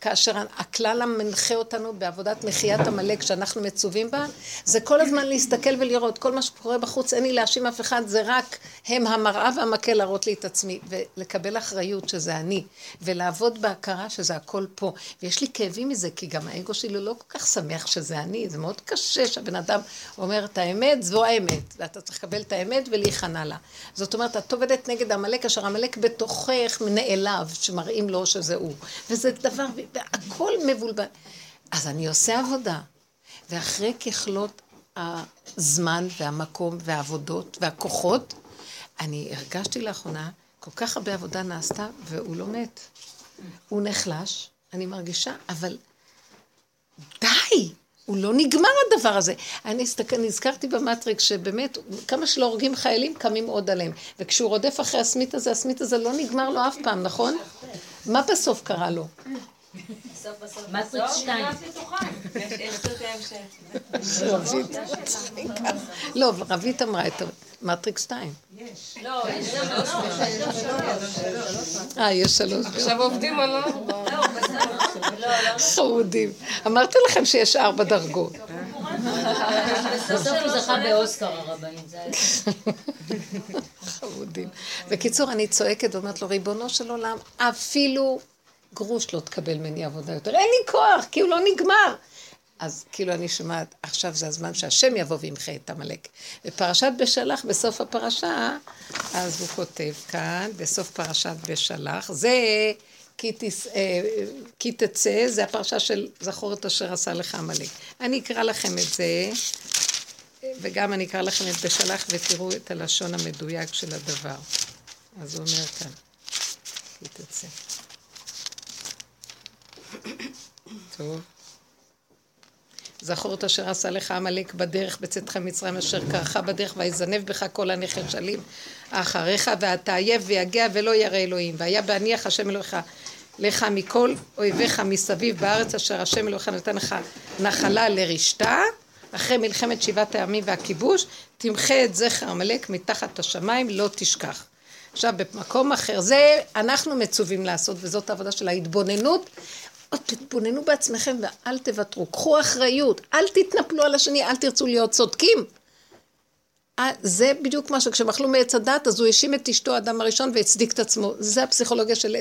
כאשר הכלל המנחה אותנו בעבודת מחיית עמלק שאנחנו מצווים בה, זה כל הזמן להסתכל ולראות. כל מה שקורה בחוץ, אין לי להאשים אף אחד, זה רק הם המראה והמקל להראות לי את עצמי. ולקבל אחריות שזה אני, ולעבוד בהכרה שזה הכל פה. ויש לי כאבים מזה, כי גם האגו שלי לא כל כך שמח שזה אני. זה מאוד קשה שהבן אדם אומר את האמת, זו האמת. ואתה צריך לקבל את האמת ולהיכנע לה. זאת אומרת, את עובדת נגד עמלק, אשר עמלק בתוכך נעלב, שמראים לו שזה הוא. וזה דבר, והכל מבולבל. אז אני עושה עבודה, ואחרי ככלות הזמן והמקום והעבודות והכוחות, אני הרגשתי לאחרונה, כל כך הרבה עבודה נעשתה, והוא לא מת. הוא נחלש, אני מרגישה, אבל די, הוא לא נגמר הדבר הזה. אני נזכרתי במטריקס שבאמת, כמה שלא הורגים חיילים, קמים עוד עליהם. וכשהוא רודף אחרי הסמית הזה, הסמית הזה לא נגמר לו אף פעם, נכון? מה בסוף קרה לו? מטריקס 2. לא, רבית אמרה את מטריקס 2. לא, יש שלוש. אה, יש שלוש. עכשיו עובדים על חמודים. אמרתי לכם שיש ארבע דרגות. בסוף הוא זכה באוסקר הרבנים, זה היה... חמודים. בקיצור, אני צועקת ואומרת לו, ריבונו של עולם, אפילו גרוש לא תקבל ממני עבודה יותר. אין לי כוח, כי הוא לא נגמר. אז כאילו אני שומעת, עכשיו זה הזמן שהשם יבוא וימחה את עמלק. בפרשת בשלח, בסוף הפרשה, אז הוא כותב כאן, בסוף פרשת בשלח, זה אה, כי תצא, זה הפרשה של זכור את אשר עשה לך עמלק. אני אקרא לכם את זה, וגם אני אקרא לכם את בשלח ותראו את הלשון המדויק של הדבר. אז הוא אומר כאן, כי תצא. טוב. זכור את אשר עשה לך עמלק בדרך בצאתך מצרים אשר קרחה בדרך ויזנב בך כל הנחשלים אחריך ואתה עייף ויגע ולא ירא אלוהים והיה בהניח השם אלוהיך לך מכל אויביך מסביב בארץ אשר השם אלוהיך נתן לך נחלה לרשתה אחרי מלחמת שבעת הימים והכיבוש תמחה את זכר עמלק מתחת השמיים לא תשכח. עכשיו במקום אחר זה אנחנו מצווים לעשות וזאת העבודה של ההתבוננות. עוד תתבוננו בעצמכם ואל תוותרו, קחו אחריות, אל תתנפלו על השני, אל תרצו להיות צודקים. אה, זה בדיוק מה שכשהם אכלו מעץ הדת, אז הוא האשים את אשתו, האדם הראשון, והצדיק את עצמו. זה הפסיכולוגיה של,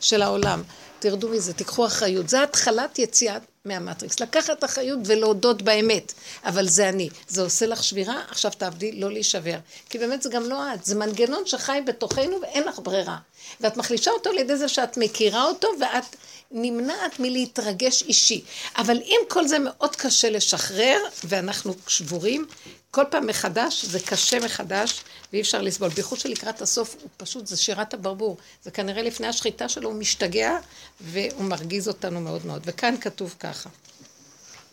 של העולם. תרדו מזה, תיקחו אחריות. זה התחלת יציאה מהמטריקס. לקחת אחריות ולהודות באמת. אבל זה אני. זה עושה לך שבירה, עכשיו תעבדי לא להישבר. כי באמת זה גם לא את, זה מנגנון שחי בתוכנו ואין לך ברירה. ואת מחלישה אותו על ידי זה שאת מכירה אותו ואת נמנעת מלהתרגש אישי. אבל אם כל זה מאוד קשה לשחרר, ואנחנו שבורים, כל פעם מחדש, זה קשה מחדש, ואי אפשר לסבול. בייחוד שלקראת הסוף, הוא פשוט, זה שירת הברבור. זה כנראה לפני השחיטה שלו, הוא משתגע, והוא מרגיז אותנו מאוד מאוד. וכאן כתוב ככה: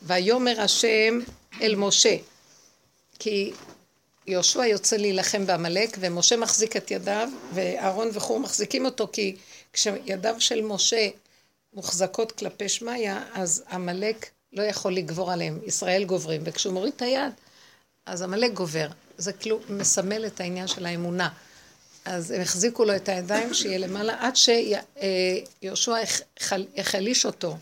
ויאמר השם אל משה, כי יהושע יוצא להילחם בעמלק, ומשה מחזיק את ידיו, ואהרון וחור מחזיקים אותו, כי כשידיו של משה מוחזקות כלפי שמיא, אז עמלק לא יכול לגבור עליהם, ישראל גוברים, וכשהוא מוריד את היד, אז עמלק גובר. זה כאילו מסמל את העניין של האמונה. אז הם החזיקו לו את הידיים שיהיה למעלה, עד שיהושע החליש אותו,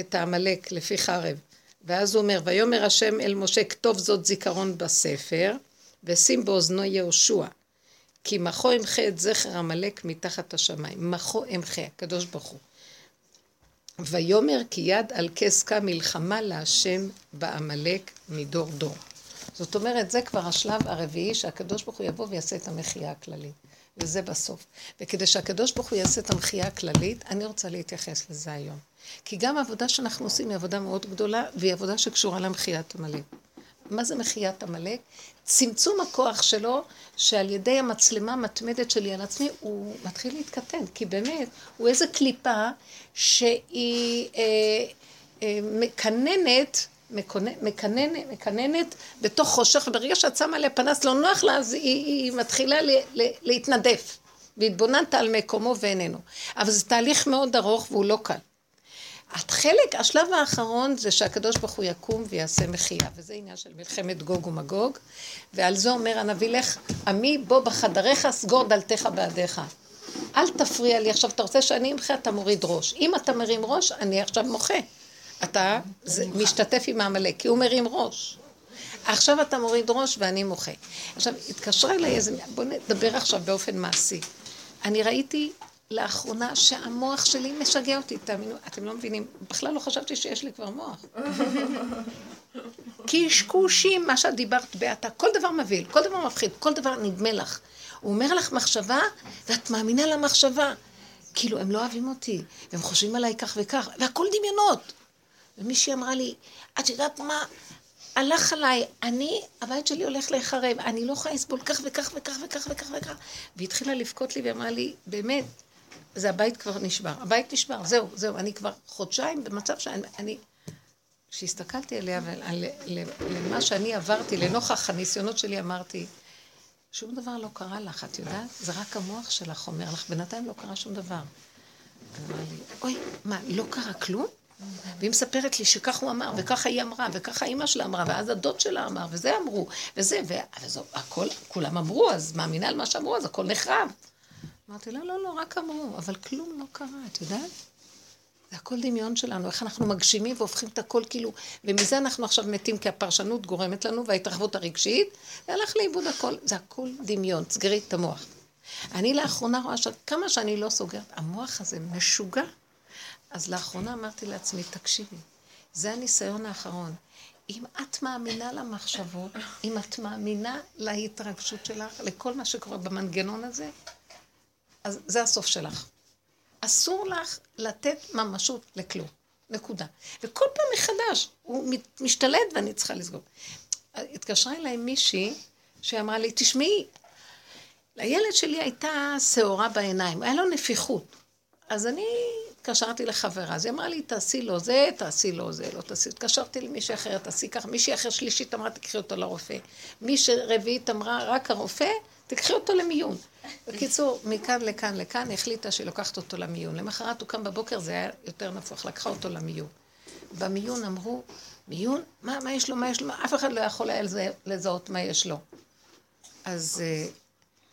את העמלק, לפי חרב. ואז הוא אומר, ויאמר השם אל משה, כתוב זאת זיכרון בספר, ושים באוזנו יהושע. כי מחו אמחה את זכר עמלק מתחת השמיים. מחו אמחה, הקדוש ברוך הוא. ויאמר כי יד על כס קם מלחמה להשם בעמלק מדור דור. זאת אומרת, זה כבר השלב הרביעי שהקדוש ברוך הוא יבוא ויעשה את המחייה הכללית. וזה בסוף. וכדי שהקדוש ברוך הוא יעשה את המחייה הכללית, אני רוצה להתייחס לזה היום. כי גם העבודה שאנחנו עושים היא עבודה מאוד גדולה, והיא עבודה שקשורה למחיית עמלק. מה זה מחיית עמלק? צמצום הכוח שלו, שעל ידי המצלמה המתמדת שלי על עצמי, הוא מתחיל להתקטן, כי באמת, הוא איזה קליפה שהיא אה, אה, מקננת, מקננת, מקננת בתוך חושך, וברגע שאת שמה עליה פנס לא נוח לה, אז היא, היא מתחילה ל, ל, להתנדף. והתבוננת על מקומו ואיננו. אבל זה תהליך מאוד ארוך והוא לא קל. החלק, השלב האחרון זה שהקדוש ברוך הוא יקום ויעשה מחייה, וזה עניין של מלחמת גוג ומגוג, ועל זה אומר הנביא לך, עמי בוא בחדריך סגור דלתך בעדיך. אל תפריע לי. עכשיו, אתה רוצה שאני אמחה, אתה מוריד ראש. אם אתה מרים ראש, אני עכשיו מוחה. אתה זה, משתתף עם העמלק, כי הוא מרים ראש. עכשיו אתה מוריד ראש ואני מוחה. עכשיו, התקשרה אליי איזה... בואו נדבר עכשיו באופן מעשי. אני ראיתי לאחרונה שהמוח שלי משגע אותי, תאמינו, אתם לא מבינים, בכלל לא חשבתי שיש לי כבר מוח. קשקושים, מה שאת דיברת בעתה, כל דבר מבהיל, כל דבר מפחיד, כל דבר נדמה לך. הוא אומר לך מחשבה, ואת מאמינה למחשבה. כאילו, הם לא אוהבים אותי, והם חושבים עליי כך וכך, והכל דמיונות. ומישהי אמרה לי, את יודעת מה? הלך עליי, אני, הבית שלי הולך להיחרב, אני לא יכולה לסבול כך וכך וכך וכך וכך וכך. והיא התחילה לבכות לי ואמרה לי, באמת, זה הבית כבר נשבר. הבית נשבר, זהו, זהו, אני כבר חודשיים במצב שאני... כשהסתכלתי עליה ולמה שאני עברתי, לנוכח הניסיונות שלי, אמרתי, שום דבר לא קרה לך, את יודעת? זה רק המוח שלך אומר לך, בינתיים לא קרה שום דבר. אמרה לי, אוי, מה, לא קרה כלום? והיא מספרת לי שכך הוא אמר, וככה היא אמרה, וככה אימא שלה אמרה, ואז הדוד שלה אמר, וזה אמרו, וזה, והכל, כולם אמרו, אז מאמינה על מה שאמרו, אז הכל נחרב. אמרתי, לא, לא, לא, רק אמרו, אבל כלום לא קרה, את יודעת? זה הכל דמיון שלנו, איך אנחנו מגשימים והופכים את הכל כאילו, ומזה אנחנו עכשיו מתים כי הפרשנות גורמת לנו וההתרחבות הרגשית, והלך לאיבוד הכל, זה הכל דמיון, סגרי את המוח. אני לאחרונה רואה שכמה שאני לא סוגרת, המוח הזה משוגע. אז לאחרונה אמרתי לעצמי, תקשיבי, זה הניסיון האחרון. אם את מאמינה למחשבות, אם את מאמינה להתרגשות שלך, לכל מה שקורה במנגנון הזה, אז זה הסוף שלך. אסור לך לתת ממשות לכלום. נקודה. וכל פעם מחדש, הוא משתלט ואני צריכה לסגור. התקשרה אליי מישהי שאמרה לי, תשמעי, לילד שלי הייתה שעורה בעיניים, היה לו נפיחות. אז אני התקשרתי לחברה, אז היא אמרה לי, תעשי לו זה, תעשי לו זה, לא תעשי. התקשרתי למישהי אחרת, תעשי ככה. מישהי אחרת שלישית אמרה, תקחי אותו לרופא. מישהי רביעית אמרה, רק הרופא, תקחי אותו למיון. בקיצור, מכאן לכאן לכאן, החליטה שהיא לוקחת אותו למיון. למחרת הוא קם בבוקר, זה היה יותר נפוח, לקחה אותו למיון. במיון אמרו, מיון? מה, מה יש לו, מה יש לו? אף אחד לא יכול היה לזהות מה יש לו. אז אה,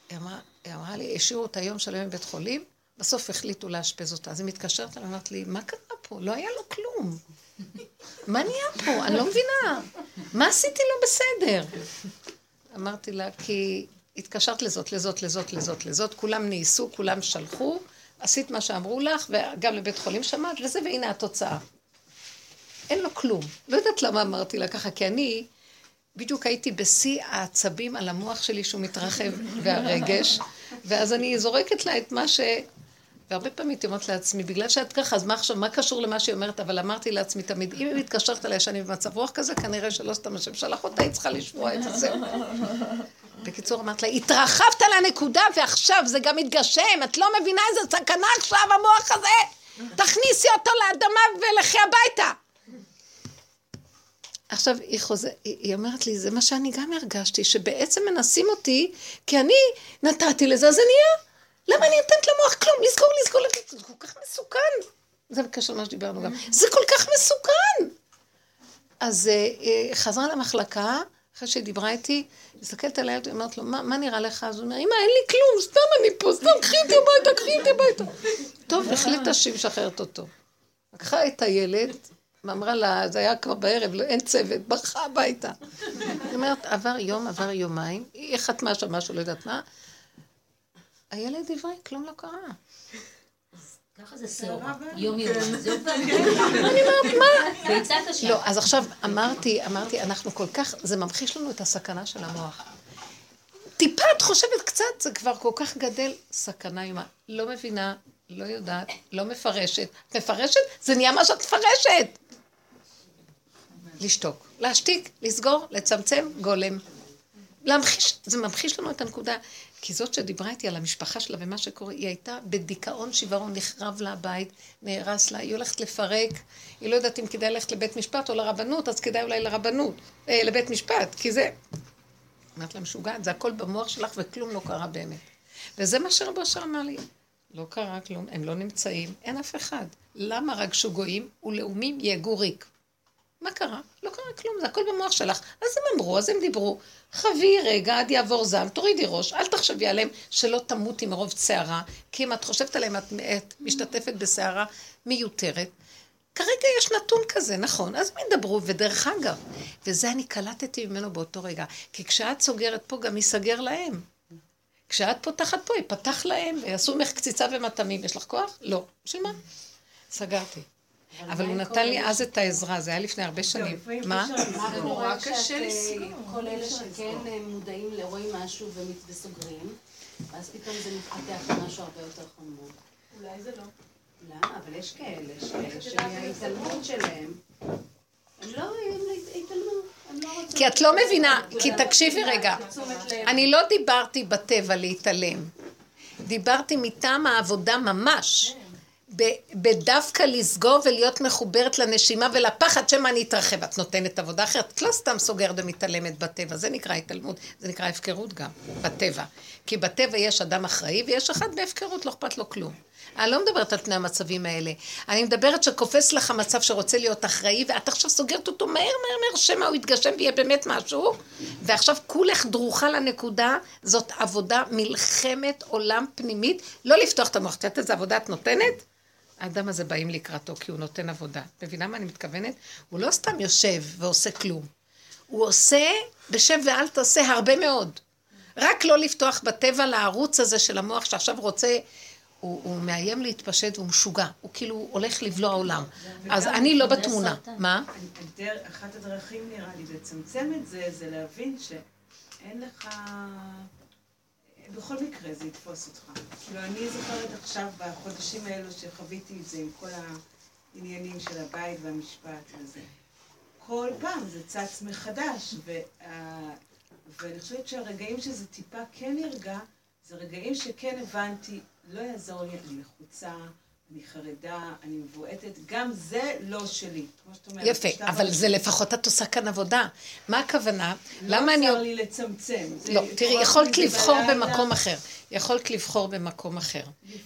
היא אמרה, היא אמרה לי, השאירו אותה יום שלם בבית חולים, בסוף החליטו לאשפז אותה. אז היא מתקשרת אליי, אמרת לי, מה קרה פה? לא היה לו כלום. מה נהיה פה? אני לא מבינה. מה עשיתי לא בסדר? אמרתי לה, כי התקשרת לזאת, לזאת, לזאת, לזאת, לזאת, כולם נעשו, כולם שלחו, עשית מה שאמרו לך, וגם לבית חולים שמעת, וזה, והנה התוצאה. אין לו כלום. לא יודעת למה אמרתי לה ככה, כי אני בדיוק הייתי בשיא העצבים על המוח שלי שהוא מתרחב והרגש, ואז אני זורקת לה את מה ש... והרבה פעמים הייתי אומרת לעצמי, בגלל שאת ככה, אז מה עכשיו, מה קשור למה שהיא אומרת? אבל אמרתי לעצמי תמיד, אם היא מתקשרת אליי שאני במצב רוח כזה, כנראה שלא סתם השם שלח אותה, היא צריכה לשמוע את זה. בקיצור, אמרת לה, התרחבת לנקודה ועכשיו זה גם מתגשם, את לא מבינה איזה סכנה עכשיו המוח הזה? תכניסי אותו לאדמה ולכי הביתה. עכשיו, היא, חוזר, היא אומרת לי, זה מה שאני גם הרגשתי, שבעצם מנסים אותי, כי אני נתתי לזה, אז זה נהיה. למה אני נותנת למוח כלום? לסגור, לסגור, לסגור, זה כל כך מסוכן. זה בקשר למה שדיברנו גם. זה כל כך מסוכן. אז uh, חזרה למחלקה, אחרי שהיא דיברה איתי, מסתכלת על הילד, אומרת לו, מה, מה נראה לך? אז הוא אומר, אמא, אין לי כלום, סתם אני פה, סתם קחי אותי הביתה, קחי אותי הביתה. טוב, החליטה שהיא משחררת אותו. לקחה את הילד, ואמרה לה, זה היה כבר בערב, לא, אין צוות, ברחה הביתה. היא אומרת, עבר יום, עבר יומיים, היא חתמה שם משהו, לא יודעת מה, הילד עברי, כלום לא קרה. ככה זה שעורה, יום יום. אני אומרת, מה? ביצת השם. לא, אז עכשיו אמרתי, אמרתי, אנחנו כל כך, זה ממחיש לנו את הסכנה של המוח. טיפה את חושבת קצת, זה כבר כל כך גדל, סכנה איומה. לא מבינה, לא יודעת, לא מפרשת. מפרשת? זה נהיה מה שאת מפרשת. לשתוק, להשתיק, לסגור, לצמצם, גולם. להמחיש, זה ממחיש לנו את הנקודה. כי זאת שדיברה איתי על המשפחה שלה ומה שקורה, היא הייתה בדיכאון שיוורון, נחרב לה הבית, נהרס לה, היא הולכת לפרק, היא לא יודעת אם כדאי ללכת לבית משפט או לרבנות, אז כדאי אולי לרבנות, אה, לבית משפט, כי זה... אמרת לה, משוגעת, זה הכל במוח שלך וכלום לא קרה באמת. וזה מה שרבו אשר אמר לי, לא קרה כלום, הם לא נמצאים, אין אף אחד. למה רגשו גויים ולאומים יהגו ריק? מה קרה? לא קרה כלום, זה הכל במוח שלך. אז הם אמרו, אז הם דיברו. חבי רגע עד יעבור זעם, תורידי ראש, אל תחשבי עליהם שלא תמותי מרוב צערה, כי אם את חושבת עליהם, את, את משתתפת בסערה מיותרת. כרגע יש נתון כזה, נכון, אז הם ידברו, ודרך אגב, וזה אני קלטתי ממנו באותו רגע, כי כשאת סוגרת פה, גם ייסגר להם. כשאת פותחת פה, ייפתח להם, ויעשו ממך קציצה ומטעמים. יש לך כוח? לא. בשביל מה? סגרתי. אבל הוא נתן לי אז את העזרה, זה היה לפני הרבה שנים. מה? זה נורא קשה לסגור. כל אלה שכן מודעים לרואים משהו וסוגרים, ואז פתאום זה מתפתח למשהו הרבה יותר חמור. אולי זה לא. למה? אבל יש כאלה שההתעלמות שלהם, הם לא, התעלמו. לא כי את לא מבינה, כי תקשיבי רגע, אני לא דיברתי בטבע להתעלם, דיברתי מטעם העבודה ממש. בדווקא לסגור ולהיות מחוברת לנשימה ולפחד שמא אני אתרחב. את נותנת עבודה אחרת, את לא סתם סוגרת ומתעלמת בטבע, זה נקרא התעלמות, זה נקרא הפקרות גם, בטבע. כי בטבע יש אדם אחראי ויש אחד בהפקרות, לא אכפת לו כלום. אני לא מדברת על פני המצבים האלה. אני מדברת שקופץ לך מצב שרוצה להיות אחראי, ואת עכשיו סוגרת אותו מהר מהר מהר, שמא הוא יתגשם ויהיה באמת משהו, ועכשיו כולך דרוכה לנקודה, זאת עבודה, מלחמת עולם פנימית, לא לפתוח את המוח. את יודעת איזה עבודה את נותנת? האדם הזה באים לקראתו כי הוא נותן עבודה. מבינה מה אני מתכוונת? הוא לא סתם יושב ועושה כלום. הוא עושה בשם ואל תעשה הרבה מאוד. רק לא לפתוח בטבע לערוץ הזה של המוח שעכשיו רוצה, הוא, הוא מאיים להתפשט והוא משוגע. הוא כאילו הולך לבלוע עולם. אז אני לא בתמונה. מה? אחת הדרכים נראה לי לצמצם את זה, זה להבין שאין לך... בכל מקרה זה יתפוס אותך. כאילו, אני זוכרת עכשיו, בחודשים האלו שחוויתי את זה עם כל העניינים של הבית והמשפט וזה. כל פעם זה צץ מחדש, וה... ואני חושבת שהרגעים שזה טיפה כן נרגע, זה רגעים שכן הבנתי, לא יעזור לי, אני לחוצה, אני חרדה, אני מבועטת, גם זה לא שלי. כמו שאת אומרת, יפה, אבל זה לפחות את עושה כאן עבודה. מה הכוונה? לא למה אני... לא עזר לי לצמצם. לא, תראי, יכולת לבחור במקום אחר. יכולת לבחור במקום אחר.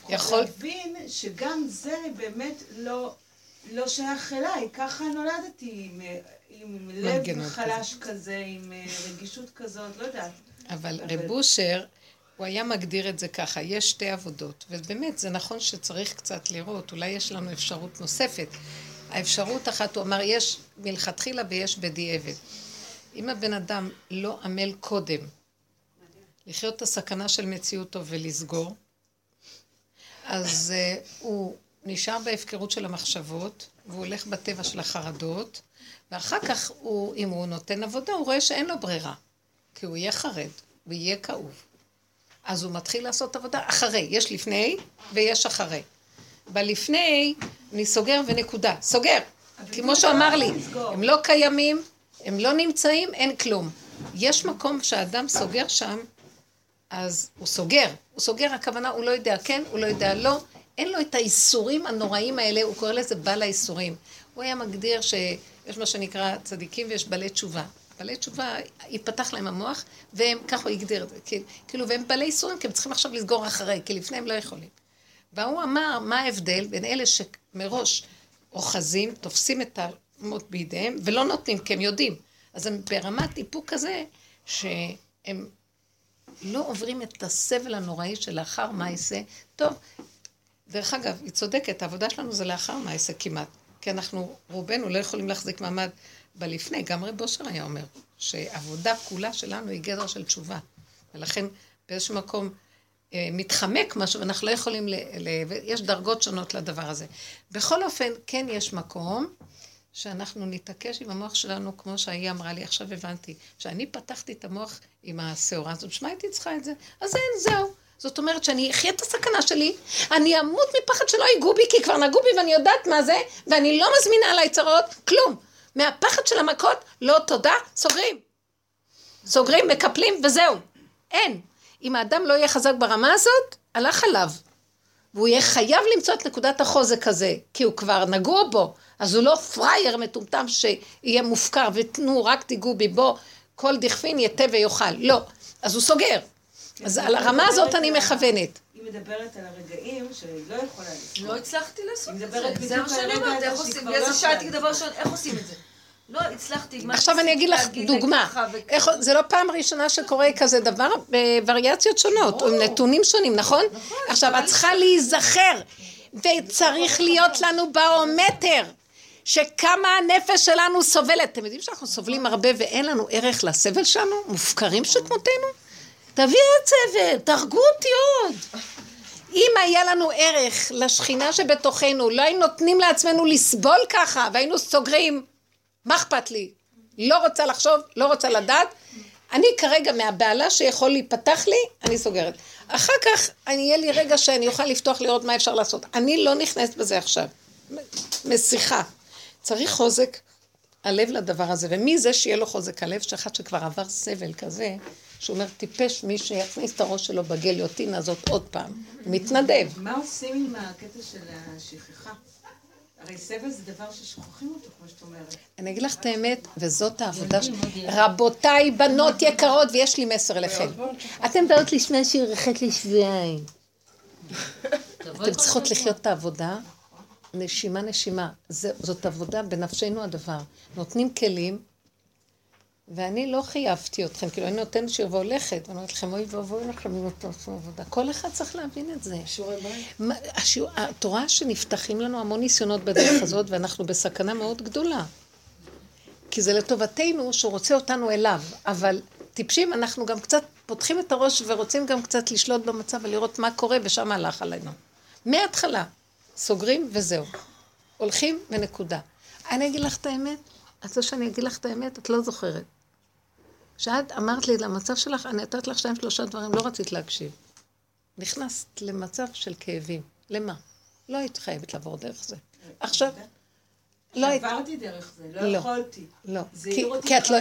יכול... להבין שגם זה באמת לא, לא שייך אליי. ככה נולדתי, עם, עם לב חלש כזה. כזה, עם אה, רגישות כזאת, לא יודעת. אבל, אבל... רב אושר... הוא היה מגדיר את זה ככה, יש שתי עבודות, ובאמת זה נכון שצריך קצת לראות, אולי יש לנו אפשרות נוספת. האפשרות אחת, הוא אמר, יש מלכתחילה ויש בדיעבד. אם הבן אדם לא עמל קודם לחיות את הסכנה של מציאותו ולסגור, אז uh, הוא נשאר בהפקרות של המחשבות, והוא הולך בטבע של החרדות, ואחר כך, הוא, אם הוא נותן עבודה, הוא רואה שאין לו ברירה, כי הוא יהיה חרד, ויהיה כאוב. אז הוא מתחיל לעשות עבודה אחרי, יש לפני ויש אחרי. בלפני, אני סוגר ונקודה. סוגר. כמו שהוא אמר לי, הם לא קיימים, הם לא נמצאים, אין כלום. יש מקום שהאדם סוגר שם, אז הוא סוגר. הוא סוגר, הכוונה, הוא לא יודע כן, הוא לא יודע לא. אין לו את האיסורים הנוראים האלה, הוא קורא לזה בעל האיסורים. הוא היה מגדיר שיש מה שנקרא צדיקים ויש בעלי תשובה. בעלי תשובה, ייפתח להם המוח, והם, ככה הוא הגדיר את זה, כאילו, והם בעלי איסורים, כי הם צריכים עכשיו לסגור אחרי, כי לפני הם לא יכולים. והוא אמר, מה ההבדל בין אלה שמראש אוחזים, תופסים את המות בידיהם, ולא נותנים, כי הם יודעים. אז הם ברמת איפוק כזה, שהם לא עוברים את הסבל הנוראי שלאחר מעשה. טוב, דרך אגב, היא צודקת, העבודה שלנו זה לאחר מעשה כמעט. כי אנחנו, רובנו, לא יכולים להחזיק מעמד בלפני, גם רב אושר היה אומר, שעבודה כולה שלנו היא גדר של תשובה. ולכן באיזשהו מקום אה, מתחמק משהו, ואנחנו לא יכולים, ל, ל, יש דרגות שונות לדבר הזה. בכל אופן, כן יש מקום שאנחנו נתעקש עם המוח שלנו, כמו שהיא אמרה לי, עכשיו הבנתי, שאני פתחתי את המוח עם השעורה הזאת, בשביל מה הייתי צריכה את זה? אז אין, זהו. זאת אומרת שאני אחיה את הסכנה שלי, אני אמות מפחד שלא ייגעו בי, כי כבר נגעו בי ואני יודעת מה זה, ואני לא מזמינה עליי צרות, כלום. מהפחד של המכות, לא תודה, סוגרים. סוגרים, מקפלים וזהו. אין. אם האדם לא יהיה חזק ברמה הזאת, הלך עליו. והוא יהיה חייב למצוא את נקודת החוזק הזה, כי הוא כבר נגוע בו, אז הוא לא פראייר מטומטם שיהיה מופקר, ותנו, רק תיגעו בי בו, כל דכפין יתה ויאכל. לא. אז הוא סוגר. אז על הרמה הזאת אני מכוונת. היא מדברת על הרגעים שלא יכולה לספור. לא הצלחתי לעשות את זה. זה מה שאני אומרת, איך עושים? ואז שאלתי דבר ראשון, איך עושים את זה? לא הצלחתי. עכשיו אני אגיד לך דוגמה. זה לא פעם ראשונה שקורה כזה דבר בווריאציות שונות, או עם נתונים שונים, נכון? נכון עכשיו, את צריכה להיזכר, וצריך להיות לנו באומטר. שכמה הנפש שלנו סובלת. אתם יודעים שאנחנו סובלים הרבה ואין לנו ערך לסבל שלנו? מופקרים שכמותנו? תביאו את סבל, תהרגו אותי עוד. אם היה לנו ערך לשכינה שבתוכנו, לא היינו נותנים לעצמנו לסבול ככה, והיינו סוגרים מה אכפת לי? לא רוצה לחשוב, לא רוצה לדעת. אני כרגע מהבהלה שיכול להיפתח לי, אני סוגרת. אחר כך, אני יהיה לי רגע שאני אוכל לפתוח לראות מה אפשר לעשות. אני לא נכנסת בזה עכשיו. משיחה. צריך חוזק הלב לדבר הזה, ומי זה שיהיה לו חוזק הלב? שאחד שכבר עבר סבל כזה, שהוא אומר, טיפש מי שיכניס את הראש שלו בגליוטינה הזאת עוד פעם. מתנדב. מה עושים עם הקטע של השכחה? הרי סבל זה דבר ששוכחים אותו, כמו שאת אומרת. אני אגיד לך את האמת, וזאת העבודה ש... רבותיי, בנות יקרות, ויש לי מסר אליכם. אתן באות לשמוע שיר רחק לשבועיים. אתן צריכות לחיות את העבודה, נשימה נשימה. זאת עבודה, בנפשנו הדבר. נותנים כלים, ואני לא חייבתי אתכם, כאילו אני נותנת שיר והולכת, ואני אומרת לכם, אוי ואבוי לכם אם אתם עושים עבודה. כל אחד צריך להבין את זה. שיעורי בית. השיעור- התורה שנפתחים לנו המון ניסיונות בדרך הזאת, ואנחנו בסכנה מאוד גדולה. כי זה לטובתנו שהוא רוצה אותנו אליו, אבל טיפשים, אנחנו גם קצת פותחים את הראש ורוצים גם קצת לשלוט במצב ולראות מה קורה, ושם הלך עלינו. מההתחלה, סוגרים וזהו. הולכים ונקודה. אני אגיד לך את האמת, את זה שאני אגיד לך את האמת, את לא זוכרת. כשאת אמרת לי למצב שלך, אני נתת לך שתיים שלושה דברים, לא רצית להקשיב. נכנסת למצב של כאבים. למה? לא היית חייבת לעבור דרך זה. עכשיו, לא היית... עברתי דרך זה, לא לא. יכולתי. לא. זה כי- העיר אותי כי לא-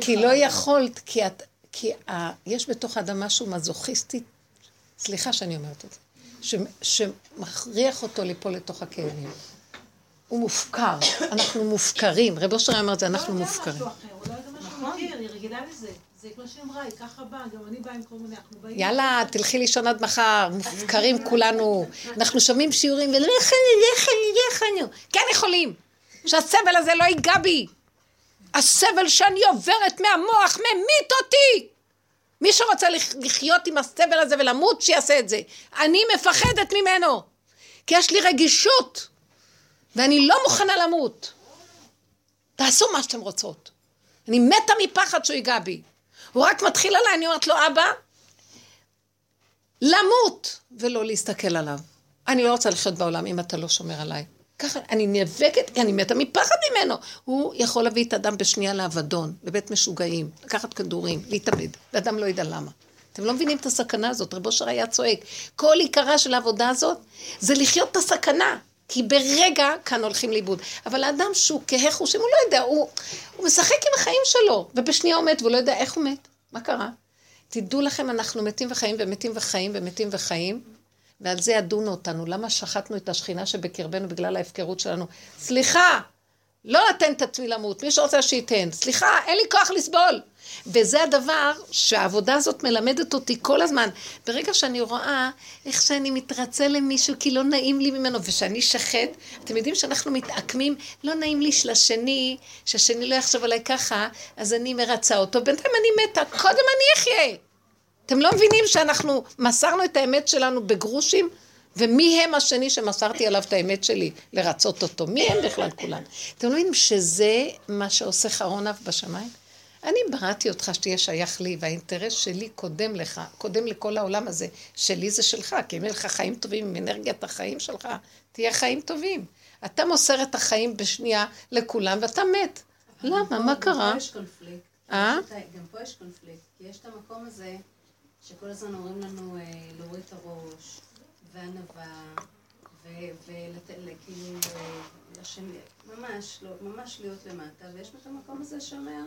כי. לא יכולת, כי את... כי ה- יש בתוך האדם משהו מזוכיסטי, סליחה שאני אומרת את זה, ש- שמכריח אותו ליפול לתוך הכאבים. הוא מופקר, אנחנו מופקרים. רב אושר אמר את זה, אנחנו מופקרים. לזה. זה כמו שהיא אמרה, היא ככה באה, גם אני באה עם כל מיני, אנחנו באים... יאללה, תלכי לישון עד מחר, מופקרים כולנו. אנחנו שומעים שיעורים, ולכן, לכן, לכן, כן יכולים. שהסבל הזה לא ייגע בי. הסבל שאני עוברת מהמוח ממית אותי. מי שרוצה לח- לחיות עם הסבל הזה ולמות, שיעשה את זה. אני מפחדת ממנו. כי יש לי רגישות. ואני לא מוכנה למות. תעשו מה שאתם רוצות. אני מתה מפחד שהוא ייגע בי. הוא רק מתחיל עליי, אני אומרת לו, אבא, למות, ולא להסתכל עליו. אני לא רוצה לחיות בעולם אם אתה לא שומר עליי. ככה, אני נאבקת, אני מתה מפחד ממנו. הוא יכול להביא את האדם בשנייה לאבדון, לבית משוגעים, לקחת כדורים, להתאבד, ואדם לא ידע למה. אתם לא מבינים את הסכנה הזאת, רב אושר היה צועק. כל עיקרה של העבודה הזאת זה לחיות את הסכנה. כי ברגע כאן הולכים לאיבוד. אבל האדם שהוא כהה חושים, הוא לא יודע, הוא, הוא משחק עם החיים שלו, ובשנייה הוא מת, והוא לא יודע איך הוא מת. מה קרה? תדעו לכם, אנחנו מתים וחיים ומתים וחיים ומתים וחיים, ועל זה ידונו אותנו. למה שחטנו את השכינה שבקרבנו בגלל ההפקרות שלנו? סליחה, לא לתן את עצמי למות, מי שרוצה שייתן. סליחה, אין לי כוח לסבול. וזה הדבר שהעבודה הזאת מלמדת אותי כל הזמן. ברגע שאני רואה איך שאני מתרצה למישהו כי לא נעים לי ממנו, ושאני שחט, אתם יודעים שאנחנו מתעקמים, לא נעים לי של השני, שהשני לא יחשוב עליי ככה, אז אני מרצה אותו, בינתיים אני מתה, קודם אני אחיה. אתם לא מבינים שאנחנו מסרנו את האמת שלנו בגרושים? ומי הם השני שמסרתי עליו את האמת שלי, לרצות אותו? מי הם בכלל כולם? אתם לא מבינים שזה מה שעושה חרון אף בשמיים? אני בראתי אותך שתהיה שייך לי, והאינטרס שלי קודם לך, קודם לכל העולם הזה. שלי זה שלך, כי אם יהיה לך חיים טובים עם אנרגיית החיים שלך, תהיה חיים טובים. אתה מוסר את החיים בשנייה לכולם, ואתה מת. למה? מה קרה? גם פה יש קונפליקט. אה? גם פה יש קונפליקט, כי יש את המקום הזה שכל הזמן אומרים לנו אה, להוריד את הראש, וענווה, וכאילו, ממש, לא, ממש להיות למטה, ויש את המקום הזה שאומר,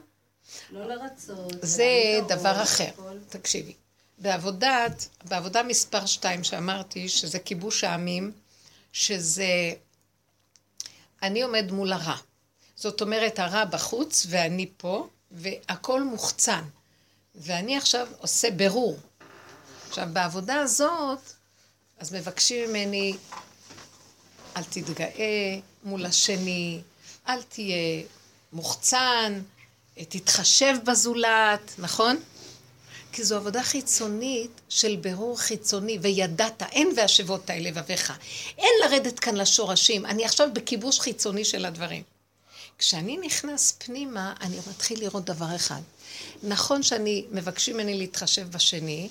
לא לרצות. זה דבר אחר. תקשיבי. בעבודת, בעבודה מספר שתיים שאמרתי, שזה כיבוש העמים, שזה... אני עומד מול הרע. זאת אומרת, הרע בחוץ ואני פה, והכל מוחצן. ואני עכשיו עושה ברור. עכשיו, בעבודה הזאת, אז מבקשים ממני, אל תתגאה מול השני, אל תהיה מוחצן, תתחשב בזולת, נכון? כי זו עבודה חיצונית של ברור חיצוני, וידעת, אין והשבות האלה לבביך. אין לרדת כאן לשורשים, אני עכשיו בכיבוש חיצוני של הדברים. כשאני נכנס פנימה, אני מתחיל לראות דבר אחד. נכון שאני, מבקשים ממני להתחשב בשני,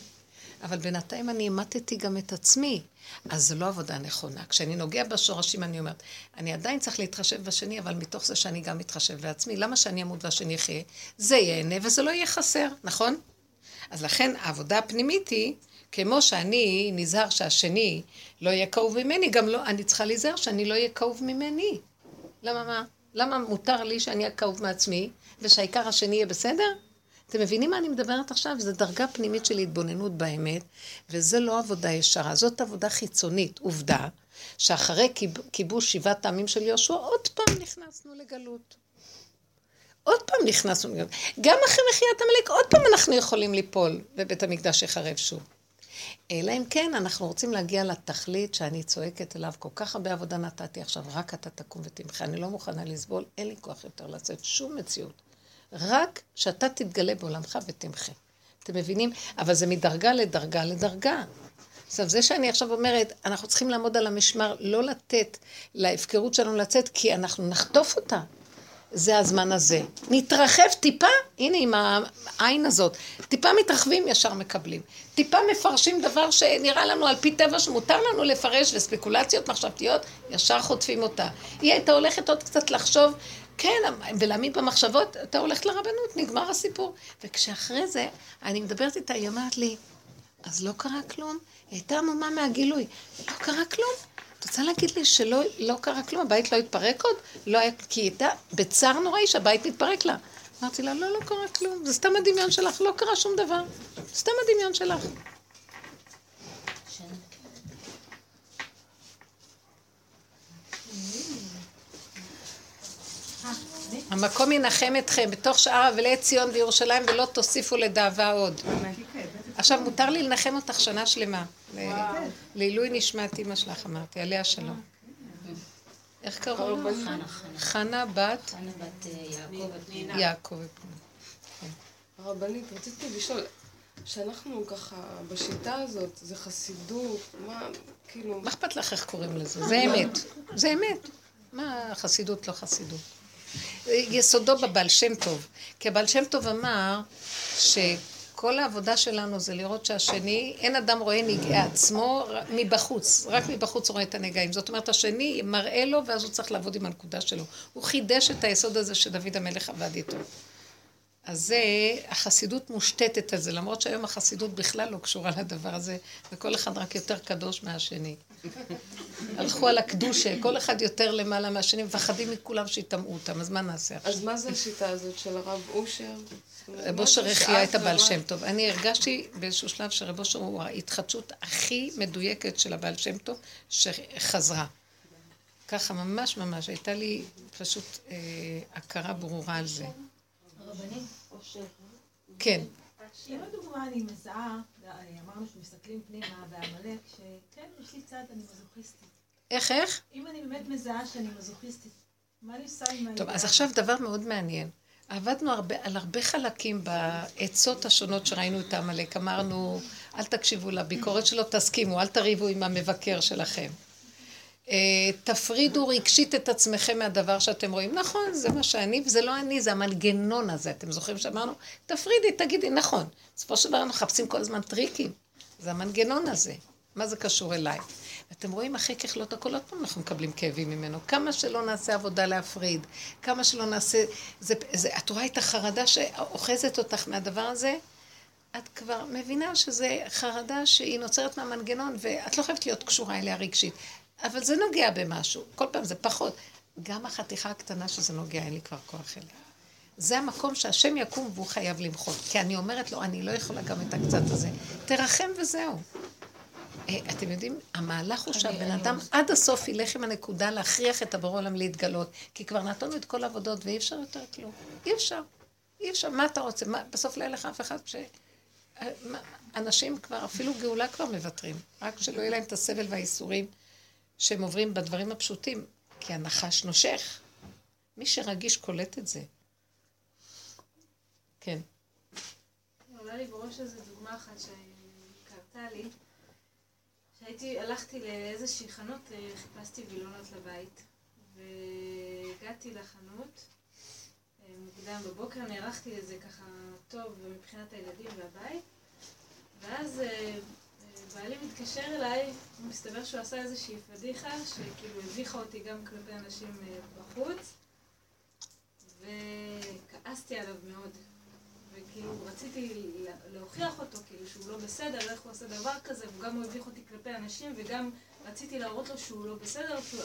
אבל בינתיים אני אימתתי גם את עצמי. אז זו לא עבודה נכונה. כשאני נוגע בשורשים, אני אומרת, אני עדיין צריך להתחשב בשני, אבל מתוך זה שאני גם מתחשב בעצמי. למה שאני אמות והשני יחיה? זה ייהנה וזה לא יהיה חסר, נכון? אז לכן העבודה הפנימית היא, כמו שאני נזהר שהשני לא יהיה כאוב ממני, גם לא, אני צריכה להיזהר שאני לא אהיה כאוב ממני. למה מה? למה מותר לי שאני אהיה כאוב מעצמי, ושהעיקר השני יהיה בסדר? אתם מבינים מה אני מדברת עכשיו? זו דרגה פנימית של התבוננות באמת, וזה לא עבודה ישרה, זאת עבודה חיצונית. עובדה, שאחרי כיב- כיבוש שבעת העמים של יהושע, עוד פעם נכנסנו לגלות. עוד פעם נכנסנו לגלות. גם אחרי מחיית עמלק, עוד פעם אנחנו יכולים ליפול, ובית המקדש יחרב שוב. אלא אם כן, אנחנו רוצים להגיע לתכלית שאני צועקת אליו, כל כך הרבה עבודה נתתי עכשיו, רק אתה תקום ותמחה. אני לא מוכנה לסבול, אין לי כוח יותר לצאת שום מציאות. רק שאתה תתגלה בעולמך ותמחה. אתם מבינים? אבל זה מדרגה לדרגה לדרגה. עכשיו, זה שאני עכשיו אומרת, אנחנו צריכים לעמוד על המשמר, לא לתת להפקרות שלנו לצאת, כי אנחנו נחטוף אותה. זה הזמן הזה. נתרחב טיפה, הנה עם העין הזאת, טיפה מתרחבים, ישר מקבלים. טיפה מפרשים דבר שנראה לנו על פי טבע שמותר לנו לפרש, וספקולציות מחשבתיות, ישר חוטפים אותה. היא הייתה הולכת עוד קצת לחשוב, כן, ולהעמיד במחשבות, אתה הולכת לרבנות, נגמר הסיפור. וכשאחרי זה, אני מדברת איתה, היא אומרת לי, אז לא קרה כלום? היא הייתה עמומה מהגילוי. לא קרה כלום? את רוצה להגיד לי שלא לא קרה כלום? הבית לא התפרק עוד? לא היה, כי היא הייתה בצער נוראי שהבית מתפרק לה. אמרתי לה, לא, לא קרה כלום, זה סתם הדמיון שלך, לא קרה שום דבר. סתם הדמיון שלך. המקום ינחם אתכם בתוך שאר אבלי ציון וירושלים ולא תוסיפו לדאבה עוד. עכשיו מותר לי לנחם אותך שנה שלמה. לעילוי נשמת אימא שלך אמרתי, עליה שלום. איך קראו לה? חנה בת? אה, יעקב. הרבנית, רציתי לשאול, שאנחנו ככה, בשיטה הזאת, זה חסידות, מה, כאילו... מה אכפת לך איך קוראים לזה? זה אמת. זה אמת. מה חסידות לא חסידות? יסודו בבעל שם טוב. כי הבעל שם טוב אמר שכל העבודה שלנו זה לראות שהשני, אין אדם רואה נגעי עצמו מבחוץ, רק מבחוץ רואה את הנגעים. זאת אומרת, השני מראה לו ואז הוא צריך לעבוד עם הנקודה שלו. הוא חידש את היסוד הזה שדוד המלך עבד איתו. אז זה, החסידות מושתתת על זה, למרות שהיום החסידות בכלל לא קשורה לדבר הזה, וכל אחד רק יותר קדוש מהשני. הלכו על הקדושה, כל אחד יותר למעלה מהשני, מפחדים מכולם שיטמעו אותם, אז מה נעשה עכשיו? אז מה זה השיטה הזאת של הרב אושר? רב אושר החיה את הבעל שם טוב. אני הרגשתי באיזשהו שלב שרב אושר הוא ההתחדשות הכי מדויקת של הבעל שם טוב שחזרה. ככה ממש ממש, הייתה לי פשוט אה, הכרה ברורה על זה. הרבנים? כן. אם לדוגמה אני מזהה, אמרנו שמסתכלים פנימה בעמלק, שכן, יש לי צד, אני מזוכיסטית. איך, איך? אם אני באמת מזהה שאני מזוכיסטית, מה אני עושה עם טוב, אז עכשיו דבר מאוד מעניין. עבדנו הרבה, על הרבה חלקים בעצות השונות שראינו את העמלק. אמרנו, אל תקשיבו לביקורת שלו, תסכימו, אל תריבו עם המבקר שלכם. אה, תפרידו רגשית את עצמכם מהדבר שאתם רואים. נכון, זה מה שאני, וזה לא אני, זה המנגנון הזה. אתם זוכרים שאמרנו? תפרידי, תגידי, נכון. בסופו של דבר אנחנו מחפשים כל הזמן טריקים. זה המנגנון הזה. מה זה קשור אליי? ואתם רואים אחרי ככלות הכל, עוד פעם אנחנו מקבלים כאבים ממנו. כמה שלא נעשה עבודה להפריד, כמה שלא נעשה... זה, זה, את רואה את החרדה שאוחזת אותך מהדבר הזה? את כבר מבינה שזה חרדה שהיא נוצרת מהמנגנון, ואת לא חייבת להיות קשורה אליה רגשית. אבל זה נוגע במשהו, כל פעם זה פחות. גם החתיכה הקטנה שזה נוגע, אין לי כבר כוח אליה. זה המקום שהשם יקום והוא חייב למחות. כי אני אומרת לו, אני לא יכולה גם את הקצת הזה. תרחם וזהו. אה, אתם יודעים, המהלך הוא שהבן אדם עד הסוף ילך עם הנקודה להכריח את הבורא עולם להתגלות. כי כבר נתנו את כל העבודות ואי אפשר יותר כלום. אי אפשר. אי אפשר. מה אתה רוצה? מה, בסוף לא יהיה לך אף אחד ש... אה, אנשים כבר, אפילו גאולה כבר מוותרים. רק שלא יהיה להם את הסבל והייסורים. שהם עוברים בדברים הפשוטים, כי הנחש נושך. מי שרגיש קולט את זה. כן. עולה לי בראש איזו דוגמה אחת שקרתה לי. שהייתי, הלכתי לאיזושהי חנות, אה, חיפשתי וילונות לבית, והגעתי לחנות אה, מוקדם בבוקר, נערכתי לזה ככה טוב מבחינת הילדים והבית, ואז אה, בעלי מתקשר אליי, מסתבר שהוא עשה איזושהי פדיחה, שכאילו הביכה אותי גם כלפי אנשים אה, בחוץ, וכעסתי עליו מאוד. וכאילו רציתי להוכיח אותו, כאילו שהוא לא בסדר, איך הוא עושה דבר כזה, והוא גם הביך אותי כלפי אנשים, וגם רציתי להראות לו שהוא לא בסדר, שהוא,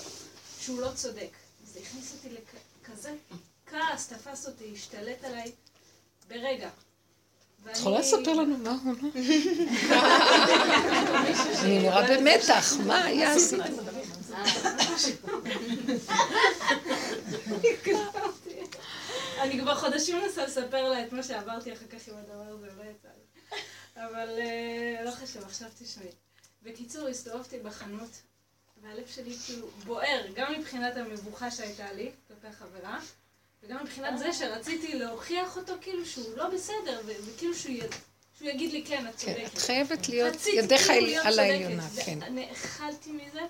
שהוא לא צודק. זה הכניס אותי לכזה כעס, תפס אותי, השתלט עליי ברגע. את יכולה לספר לנו מה הוא אמר? אני נורא במתח, מה היה עשיתם? אני כבר חודשים מנסה לספר לה את מה שעברתי אחר כך עם הדבר הזה, לא יצא לי. אבל אה, לא חשוב, עכשיו תשמעי. בקיצור, הסתובבתי בחנות, והלב שלי כאילו בוער, גם מבחינת המבוכה שהייתה לי כלפי חברה, וגם מבחינת זה שרציתי להוכיח אותו כאילו שהוא לא בסדר, וכאילו שהוא, י... שהוא יגיד לי כן, את כן, צודקת. את חייבת להיות, ידיך כאילו על העליונה, כן. ונאכלתי מזה,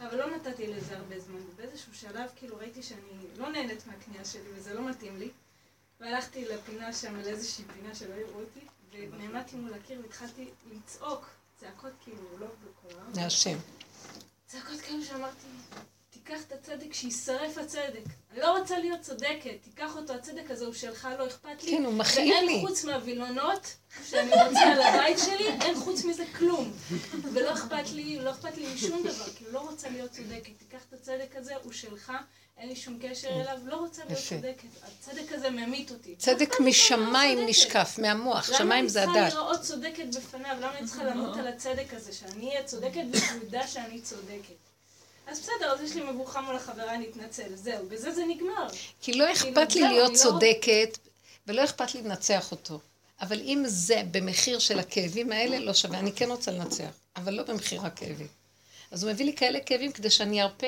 אבל לא נתתי לזה הרבה זמן. ובאיזשהו שלב כאילו ראיתי שאני לא נהנית מהקנייה שלי וזה לא מתאים לי. והלכתי לפינה שם, לאיזושהי פינה שלא יראו אותי, ונעמדתי מול הקיר והתחלתי לצעוק צעקות כאילו לא בקול רם. זה השם. צעקות כאלו שאמרתי, תיקח את הצדק, שישרף הצדק. אני לא רוצה להיות צודקת, תיקח אותו, הצדק הזה הוא שלך, לא אכפת לי. כן, הוא מכאיב לי. ואין חוץ מהווילונות שאני רוצה על הבית שלי, אין חוץ מזה כלום. ולא אכפת לי, לא אכפת לי משום דבר, כאילו לא רוצה להיות צודקת. תיקח את הצדק הזה, הוא שלך, אין לי שום קשר אליו, לא רוצה להיות. צודקת. הצדק הזה ממית אותי. צדק משמיים. נשקף, מהמוח, שמיים זה למה אני הדת. צריכה להיראות צודקת בפניו? למה אני צריכה למות על הצדק הזה? שאני אהיה צודקת ושהוא ידע שאני צודקת. אז בסדר, אז יש לי מבוכה מול החברה, אני אתנצל. זהו, בזה זה נגמר. כי לא אכפת לי להיות לא- צודקת, ולא אכפת לי לנצח אותו. אבל אם זה במחיר של הכאבים האלה, לא שווה. אני כן רוצה לנצח, אבל לא במחיר הכאבים. אז הוא מביא לי כאלה כאבים כדי שאני ארפה.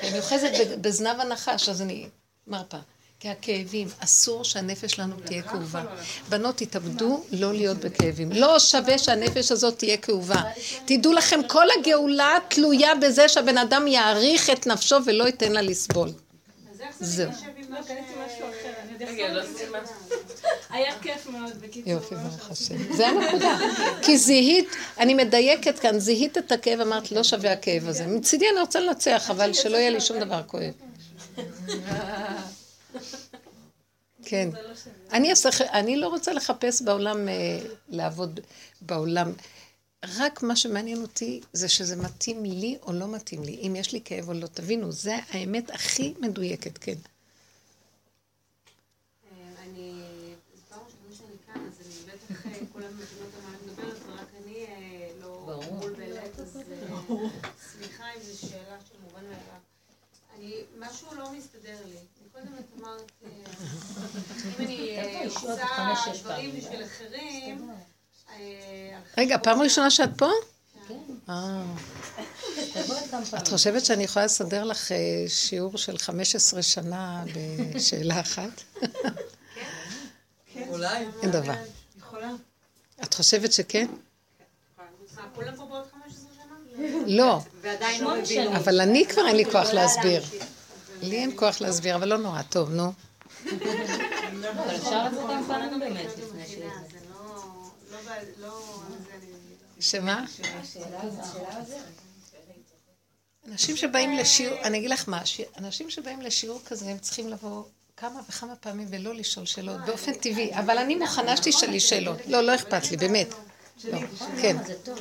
כי אני אוחזת בזנב הנחש, אז אני מרפה. כי הכאבים, אסור שהנפש שלנו תהיה כאובה. בנות, תתאבדו לא להיות בכאבים. לא שווה שהנפש הזאת תהיה כאובה. תדעו לכם, כל הגאולה תלויה בזה שהבן אדם יעריך את נפשו ולא ייתן לה לסבול. אז איך זה זהו. מתיישב עם משהו אחר, אני לא אחזור לזה. היה כיף מאוד, בקיצור. יופי, ברוך. השם. זה הנקודה. כי זיהית, אני מדייקת כאן, זיהית את הכאב, אמרת, לא שווה הכאב הזה. מצידי אני רוצה לנצח, אבל שלא יהיה לי שום דבר כואב. כן. אני, אעשה, אני לא רוצה לחפש בעולם, אה, לעבוד בעולם. רק מה שמעניין אותי זה שזה מתאים לי או לא מתאים לי. אם יש לי כאב או לא. תבינו, זה האמת הכי מדויקת, כן. סליחה אם זו שאלה של מובן מאליו. אני, משהו לא מסתדר לי. קודם את אמרת, אם אני אה, עושה דברים? בשביל אחרים, אה, רגע, פעם ראשונה שאת פה? כן. אה. פעמים. את חושבת שאני יכולה לסדר לך שיעור של 15 שנה בשאלה אחת? אולי. אין דבר. יכולה? את חושבת שכן? מה, כולם פה בעוד 15 שנה? לא, ועדיין לא. אבל אני כבר אין לי כוח להסביר. לי אין כוח להסביר, אבל לא נורא. טוב, נו. אבל אפשר באמת לפני. שמה? אנשים שבאים לשיעור, אני אגיד לך מה, אנשים שבאים לשיעור כזה, הם צריכים לבוא כמה וכמה פעמים ולא לשאול שאלות, באופן טבעי. אבל אני מוכנה שתשאלי שאלות. לא, לא אכפת לי, באמת. לא, כן. זה טוב.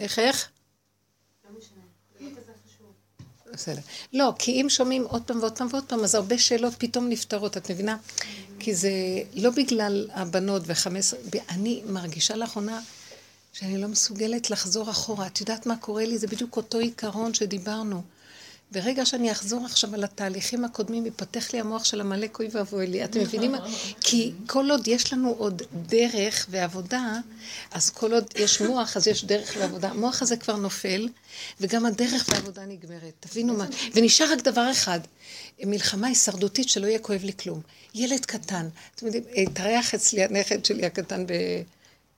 איך, איך? בסדר. לא, כי אם שומעים עוד פעם ועוד פעם ועוד פעם, אז הרבה שאלות פתאום נפתרות, את מבינה? כי זה לא בגלל הבנות וחמש... אני מרגישה לאחרונה שאני לא מסוגלת לחזור אחורה. את יודעת מה קורה לי? זה בדיוק אותו עיקרון שדיברנו. ברגע שאני אחזור עכשיו על התהליכים הקודמים, ייפתח לי המוח של עמלק אוי ואבוי לי. אתם מבינים מה? כי כל עוד יש לנו עוד דרך ועבודה, אז כל עוד יש מוח, אז יש דרך ועבודה. המוח הזה כבר נופל, וגם הדרך והעבודה נגמרת. תבינו מה. ונשאר רק דבר אחד, מלחמה הישרדותית שלא יהיה כואב לי כלום. ילד קטן, אתם יודעים, התארח אצלי הנכד שלי הקטן.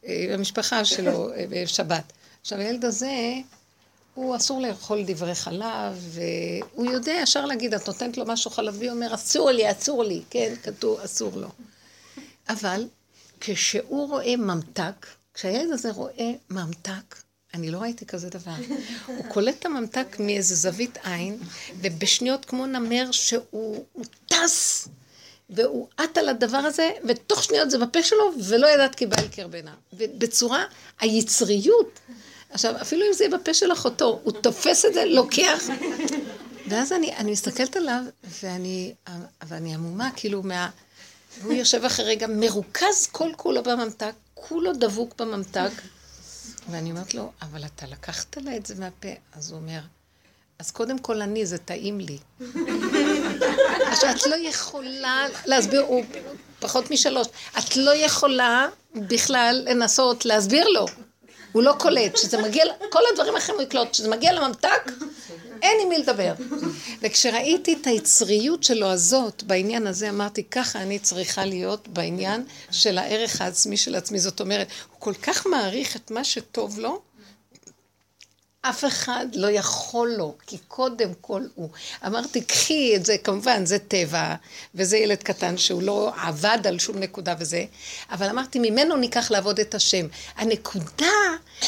אה, במשפחה שלו אה, בשבת. עכשיו, הילד הזה, הוא אסור לאכול דברי חלב, והוא יודע ישר להגיד, את נותנת לו משהו חלבי, הוא אומר, אסור לי, אסור לי, כן, כתוב, אסור לו. אבל כשהוא רואה ממתק, כשהילד הזה רואה ממתק, אני לא ראיתי כזה דבר. הוא קולט את הממתק מאיזה זווית עין, ובשניות כמו נמר שהוא הוא טס, והוא עט על הדבר הזה, ותוך שניות זה בפה שלו, ולא ידעת כי בא אל קרבנה. ובצורה, היצריות, עכשיו, אפילו אם זה יהיה בפה של אחותו, הוא תופס את זה, לוקח. ואז אני, אני מסתכלת עליו, ואני, ואני עמומה, כאילו, מה... הוא יושב אחרי רגע מרוכז כל כולו בממתק, כולו דבוק בממתק, ואני אומרת לו, אבל אתה לקחת לה את זה מהפה. אז הוא אומר, אז קודם כל אני, זה טעים לי. עכשיו, את לא יכולה להסביר, הוא פחות משלוש, את לא יכולה בכלל לנסות להסביר לו. הוא לא קולט, שזה מגיע, כל הדברים האחרים הוא יקלוט, כשזה מגיע לממתק, אין עם מי לדבר. וכשראיתי את היצריות שלו הזאת, בעניין הזה, אמרתי, ככה אני צריכה להיות בעניין של הערך העצמי של עצמי. זאת אומרת, הוא כל כך מעריך את מה שטוב לו, אף אחד לא יכול לו, כי קודם כל הוא. אמרתי, קחי את זה, כמובן, זה טבע, וזה ילד קטן שהוא לא עבד על שום נקודה וזה, אבל אמרתי, ממנו ניקח לעבוד את השם. הנקודה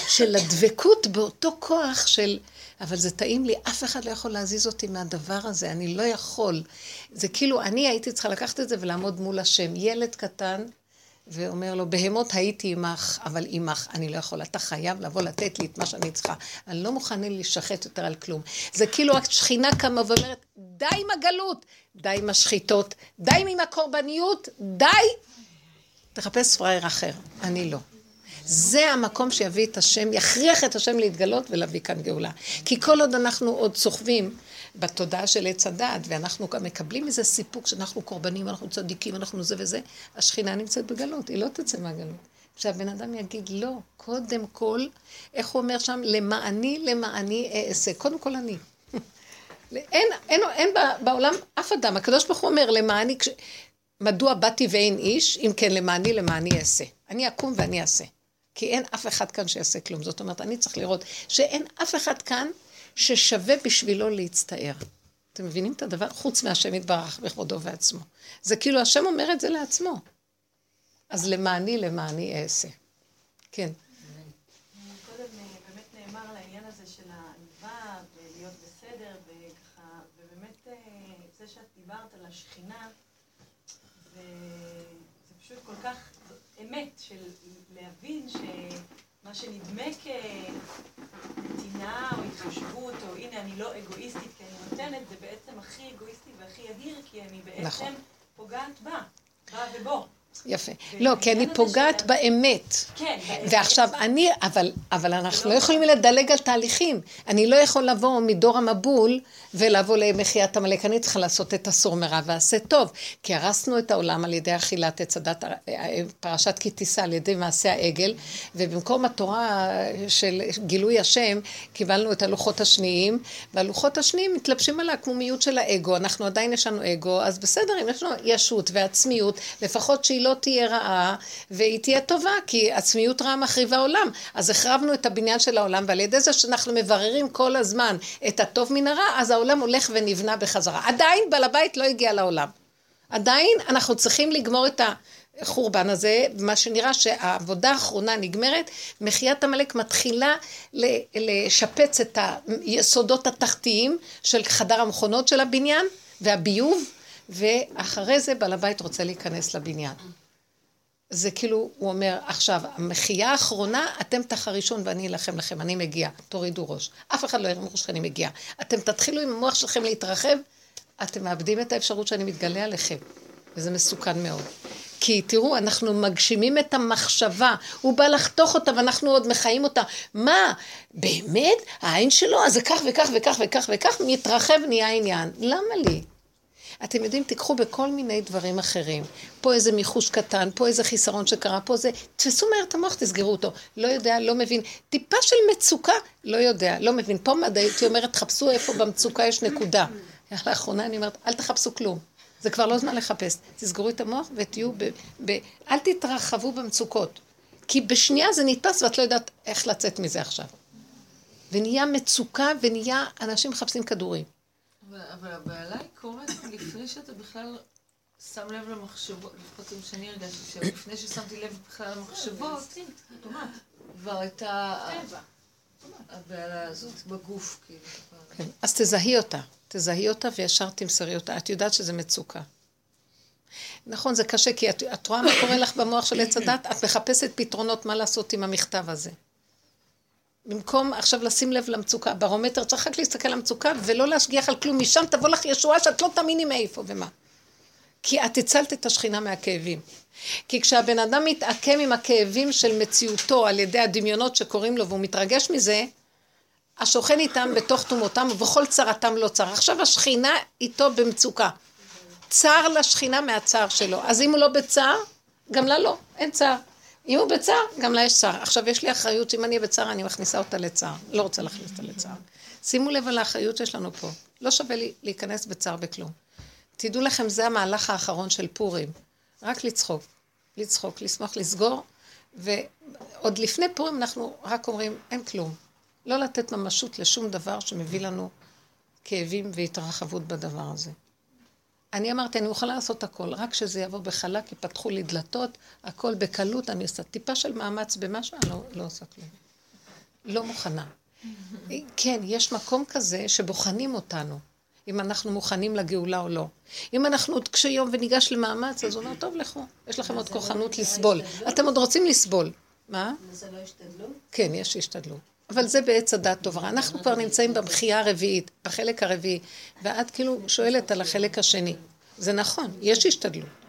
של הדבקות באותו כוח של... אבל זה טעים לי, אף אחד לא יכול להזיז אותי מהדבר הזה, אני לא יכול. זה כאילו, אני הייתי צריכה לקחת את זה ולעמוד מול השם. ילד קטן, ואומר לו, בהמות הייתי עמך, אבל עמך אני לא יכול. אתה חייב לבוא לתת לי את מה שאני צריכה. אני לא מוכנה להישחט יותר על כלום. זה כאילו השכינה קמה ואומרת, די עם הגלות, די עם השחיתות, די עם הקורבניות, די. תחפש פראייר אחר, אני לא. זה המקום שיביא את השם, יכריח את השם להתגלות ולהביא כאן גאולה. כי כל עוד אנחנו עוד סוחבים בתודעה של עץ הדעת, ואנחנו גם מקבלים איזה סיפוק שאנחנו קורבנים, אנחנו צדיקים, אנחנו זה וזה, השכינה נמצאת בגלות, היא לא תצא מהגלות. שהבן אדם יגיד לא, קודם כל, איך הוא אומר שם? למעני, למעני אעשה. קודם כל אני. אין, אין, אין בעולם אף אדם. הקדוש ברוך הוא אומר, למעני, כש... מדוע באתי ואין איש? אם כן, למעני, למעני אעשה. אני אקום ואני אעשה. כי אין אף אחד כאן שיעשה כלום. זאת אומרת, אני צריך לראות שאין אף אחד כאן ששווה בשבילו להצטער. אתם מבינים את הדבר? חוץ מהשם יתברך בכבודו ועצמו. זה כאילו השם אומר את זה לעצמו. אז למעני, למעני אעשה. כן. אה, פשוט כל כך אמת של להבין שמה שנדמה כנתינה או התחשבות, או הנה אני לא אגואיסטית כי אני נותנת, זה בעצם הכי אגואיסטי והכי יהיר, כי אני בעצם נכון. פוגעת בה, בה ובו. יפה. לא, כי אני פוגעת באמת. כן. ועכשיו, אני, אבל, אבל אנחנו לא יכולים לדלג על תהליכים. אני לא יכול לבוא מדור המבול ולבוא למחיית עמלק. אני צריכה לעשות את הסור מרע ועשה טוב. כי הרסנו את העולם על ידי אכילת עץ הדת, פרשת כי תישא על ידי מעשה העגל, ובמקום התורה של גילוי השם, קיבלנו את הלוחות השניים, והלוחות השניים מתלבשים על העקמומיות של האגו. אנחנו עדיין יש לנו אגו, אז בסדר, אם יש לנו ישות ועצמיות, לפחות שהיא לא תהיה רעה, והיא תהיה טובה, כי עצמיות רעה מחריבה עולם. אז החרבנו את הבניין של העולם, ועל ידי זה שאנחנו מבררים כל הזמן את הטוב מן הרע, אז העולם הולך ונבנה בחזרה. עדיין בעל הבית לא הגיע לעולם. עדיין אנחנו צריכים לגמור את החורבן הזה, מה שנראה שהעבודה האחרונה נגמרת, מחיית עמלק מתחילה לשפץ את היסודות התחתיים של חדר המכונות של הבניין והביוב, ואחרי זה בעל הבית רוצה להיכנס לבניין. זה כאילו, הוא אומר, עכשיו, המחייה האחרונה, אתם תחרישון ואני אלחם לכם, אני מגיע, תורידו ראש. אף אחד לא ירים ראש שאני מגיע. אתם תתחילו עם המוח שלכם להתרחב, אתם מאבדים את האפשרות שאני מתגלה עליכם, וזה מסוכן מאוד. כי תראו, אנחנו מגשימים את המחשבה, הוא בא לחתוך אותה ואנחנו עוד מחיים אותה. מה, באמת? העין שלו, אז זה כך וכך וכך וכך וכך, מתרחב נהיה עניין. למה לי? אתם יודעים, תיקחו בכל מיני דברים אחרים. פה איזה מיחוש קטן, פה איזה חיסרון שקרה, פה זה... תפסו מהר את המוח, תסגרו אותו. לא יודע, לא מבין. טיפה של מצוקה, לא יודע, לא מבין. פה מד הייתי אומרת, חפשו איפה במצוקה יש נקודה. לאחרונה אני אומרת, אל תחפשו כלום. זה כבר לא זמן לחפש. תסגרו את המוח ותהיו ב... ב אל תתרחבו במצוקות. כי בשנייה זה נתפס ואת לא יודעת איך לצאת מזה עכשיו. ונהיה מצוקה ונהיה, אנשים מחפשים כדורים. אבל הבעלה היא קורית לפני שאתה בכלל שם לב למחשבות, לפחות כמו שאני הרגשתי, שלפני ששמתי לב בכלל למחשבות, כבר הייתה הבעלה הזאת בגוף, כאילו. כן, אז תזהי אותה, תזהי אותה וישר תמסרי אותה. את יודעת שזה מצוקה. נכון, זה קשה, כי את, את רואה מה קורה לך במוח של עץ הדת, את מחפשת פתרונות מה לעשות עם המכתב הזה. במקום עכשיו לשים לב למצוקה, ברומטר צריך רק להסתכל על המצוקה ולא להשגיח על כלום, משם תבוא לך ישועה שאת לא תאמיני מאיפה ומה. כי את הצלת את השכינה מהכאבים. כי כשהבן אדם מתעקם עם הכאבים של מציאותו על ידי הדמיונות שקורים לו והוא מתרגש מזה, השוכן איתם בתוך תומותם ובכל צרתם לא צר. עכשיו השכינה איתו במצוקה. צר לשכינה מהצער שלו. אז אם הוא לא בצער, גם לה לא, אין צער. אם הוא בצער, גם לה יש צער. עכשיו, יש לי אחריות שאם אני בצער, אני מכניסה אותה לצער. לא רוצה להכניס אותה לצער. שימו לב על האחריות שיש לנו פה. לא שווה לי להיכנס בצער בכלום. תדעו לכם, זה המהלך האחרון של פורים. רק לצחוק. לצחוק, לשמוח, לסגור, ועוד לפני פורים אנחנו רק אומרים, אין כלום. לא לתת ממשות לשום דבר שמביא לנו כאבים והתרחבות בדבר הזה. אני אמרתי, אני מוכנה לעשות הכל, רק שזה יבוא בחלק, יפתחו לי דלתות, הכל בקלות, אני עושה טיפה של מאמץ במשהו, אני לא, לא עושה כלום. לא מוכנה. כן, יש מקום כזה שבוחנים אותנו, אם אנחנו מוכנים לגאולה או לא. אם אנחנו עוד קשי יום וניגש למאמץ, אז הוא אומר, טוב, לכו, יש לכם עוד כוחנות לסבול. אתם עוד רוצים לסבול. מה? זה לא השתדלות? כן, יש השתדלות. אבל זה בעץ הדת טובה. אנחנו כבר נמצאים בבחייה הרביעית, בחלק הרביעי, ואת כאילו שואלת על החלק השני. זה נכון, יש השתדלות.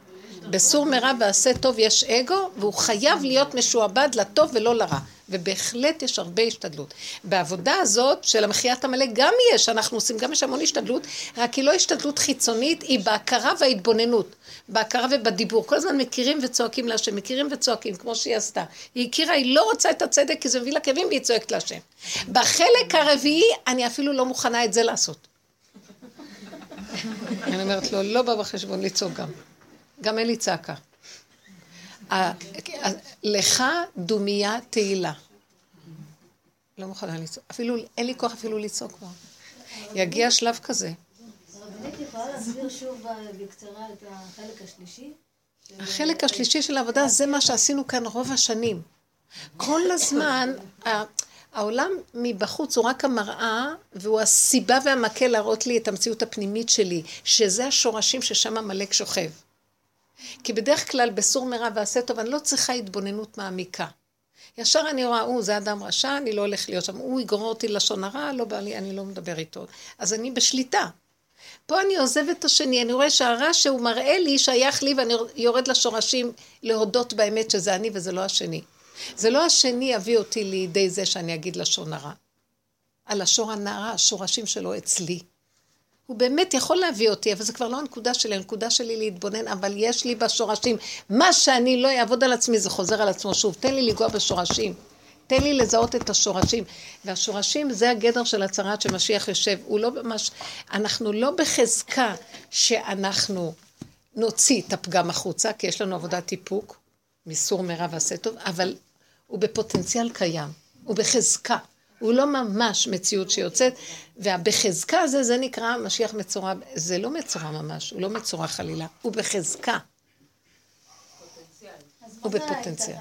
בסור מרע ועשה טוב יש אגו, והוא חייב להיות משועבד לטוב ולא לרע. ובהחלט יש הרבה השתדלות. בעבודה הזאת של המחיית עמלק גם יש, אנחנו עושים, גם יש המון השתדלות, רק היא לא השתדלות חיצונית, היא בהכרה וההתבוננות. בהכרה ובדיבור. כל הזמן מכירים וצועקים להשם, מכירים וצועקים, כמו שהיא עשתה. היא הכירה, היא לא רוצה את הצדק כי זה מביא לה כאבים והיא צועקת להשם. בחלק הרביעי, אני אפילו לא מוכנה את זה לעשות. אני אומרת לו, לא בא בחשבון לצעוק גם. גם אין לי צעקה. לך דומיה תהילה. לא מוכנה לצעוק. אפילו, אין לי כוח אפילו לצעוק כבר. יגיע שלב כזה. רבנית יכולה להסביר שוב בקצרה את החלק השלישי? החלק השלישי של העבודה זה מה שעשינו כאן רוב השנים. כל הזמן, העולם מבחוץ הוא רק המראה, והוא הסיבה והמקל להראות לי את המציאות הפנימית שלי, שזה השורשים ששם עמלק שוכב. כי בדרך כלל בסור מרע ועשה טוב, אני לא צריכה התבוננות מעמיקה. ישר אני רואה, הוא, זה אדם רשע, אני לא הולך להיות שם, הוא יגרור אותי לשון הרע, לא בא לי, אני לא מדבר איתו. אז אני בשליטה. פה אני עוזב את השני, אני רואה שהרע שהוא מראה לי שייך לי ואני יורד לשורשים להודות באמת שזה אני וזה לא השני. זה לא השני יביא אותי לידי זה שאני אגיד לשון הרע. הלשון הנערה, השורשים שלו אצלי. הוא באמת יכול להביא אותי, אבל זה כבר לא הנקודה שלי, הנקודה שלי להתבונן, אבל יש לי בשורשים. מה שאני לא אעבוד על עצמי, זה חוזר על עצמו שוב. תן לי לנגוע בשורשים. תן לי לזהות את השורשים. והשורשים זה הגדר של הצהרת שמשיח יושב. הוא לא ממש, אנחנו לא בחזקה שאנחנו נוציא את הפגם החוצה, כי יש לנו עבודת איפוק, מסור מרע ועשה טוב, אבל הוא בפוטנציאל קיים, הוא בחזקה. הוא לא ממש מציאות שיוצאת, והבחזקה הזה, זה נקרא משיח מצורע, זה לא מצורע ממש, הוא לא מצורע חלילה, הוא בחזקה. הוא בפוטנציאל.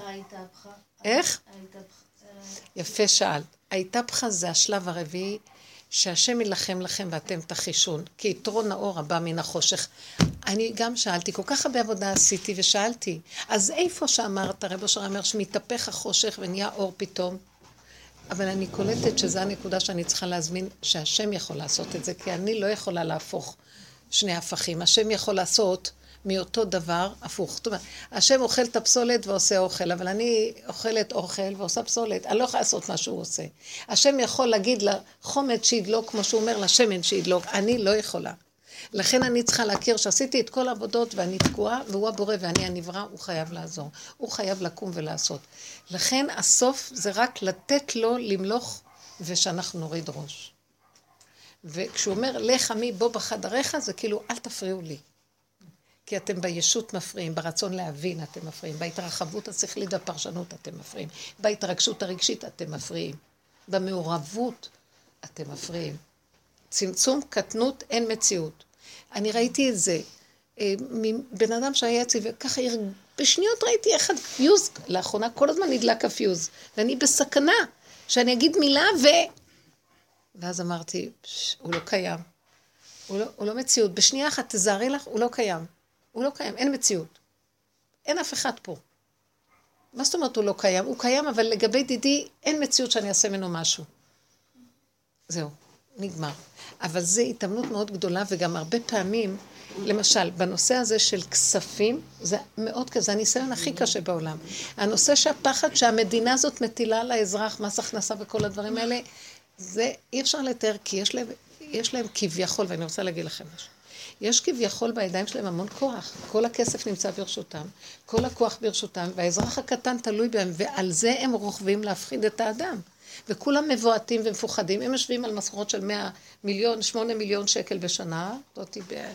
איך? יפה שאלת. האיתפחה זה השלב הרביעי, שהשם יילחם לכם ואתם תחישון, כי יתרון האור הבא מן החושך. אני גם שאלתי, כל כך הרבה עבודה עשיתי ושאלתי, אז איפה שאמרת, רב אושר אומר, שמתהפך החושך ונהיה אור פתאום? אבל אני קולטת שזו הנקודה שאני צריכה להזמין, שהשם יכול לעשות את זה, כי אני לא יכולה להפוך שני הפכים. השם יכול לעשות מאותו דבר הפוך. זאת אומרת, השם אוכל את הפסולת ועושה אוכל, אבל אני אוכלת אוכל ועושה פסולת, אני לא יכולה לעשות מה שהוא עושה. השם יכול להגיד לחומץ שידלוק, כמו שהוא אומר לשמן שידלוק, אני לא יכולה. לכן אני צריכה להכיר שעשיתי את כל העבודות ואני תקועה, והוא הבורא ואני הנברא, הוא חייב לעזור. הוא חייב לקום ולעשות. לכן הסוף זה רק לתת לו למלוך ושאנחנו נוריד ראש. וכשהוא אומר, לך עמי בוא בחדריך, זה כאילו, אל תפריעו לי. כי אתם בישות מפריעים, ברצון להבין אתם מפריעים, בהתרחבות השכלית והפרשנות אתם מפריעים, בהתרגשות הרגשית אתם מפריעים, במעורבות אתם מפריעים. צמצום, קטנות, אין מציאות. אני ראיתי את זה. אה, מבן אדם שהיה אצלי, וככה בשניות ראיתי איך הפיוז, לאחרונה כל הזמן נדלק הפיוז, ואני בסכנה שאני אגיד מילה ו... ואז אמרתי, הוא לא קיים. הוא לא, הוא לא מציאות. בשנייה אחת, תזהרי לך, הוא לא קיים. הוא לא קיים, אין מציאות. אין אף אחד פה. מה זאת אומרת הוא לא קיים? הוא קיים, אבל לגבי דידי, אין מציאות שאני אעשה ממנו משהו. זהו, נגמר. אבל זו התאמנות מאוד גדולה, וגם הרבה פעמים, למשל, בנושא הזה של כספים, זה מאוד כזה, זה הניסיון הכי קשה בעולם. הנושא שהפחד שהמדינה הזאת מטילה על האזרח, מס הכנסה וכל הדברים האלה, זה אי אפשר לתאר, כי יש להם, יש להם כביכול, ואני רוצה להגיד לכם משהו. יש כביכול בידיים שלהם המון כוח. כל הכסף נמצא ברשותם, כל הכוח ברשותם, והאזרח הקטן תלוי בהם, ועל זה הם רוכבים להפחיד את האדם. וכולם מבועטים ומפוחדים. הם יושבים על משכורות של 100 מיליון, 8 מיליון שקל בשנה, זאתי ב...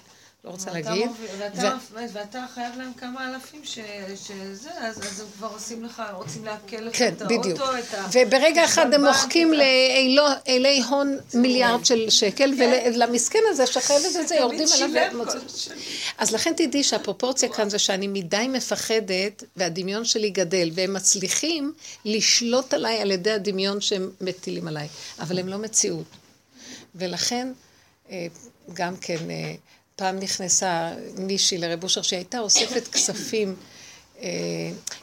לא רוצה להגיד. מוביל- ואתה- ואתה חייב להם כמה אלפים ש- שזה, אז אז הם כבר עושים לך, רוצים לעכל לך כן, את בדיוק. האוטו, את ה... וברגע אחד הם מוחקים לאלי הון מיליארד של שקל, ולמסכן הזה שחייב את זה, יורדים עליו. אז לכן תדעי שהפרופורציה כאן זה שאני מדי מפחדת, והדמיון שלי גדל, והם מצליחים לשלוט עליי על ידי הדמיון שהם מטילים עליי, אבל הם לא מציאות. ולכן, אה, גם כן, אה, פעם נכנסה מישהי לרב אושר שהייתה אוספת כספים, אה,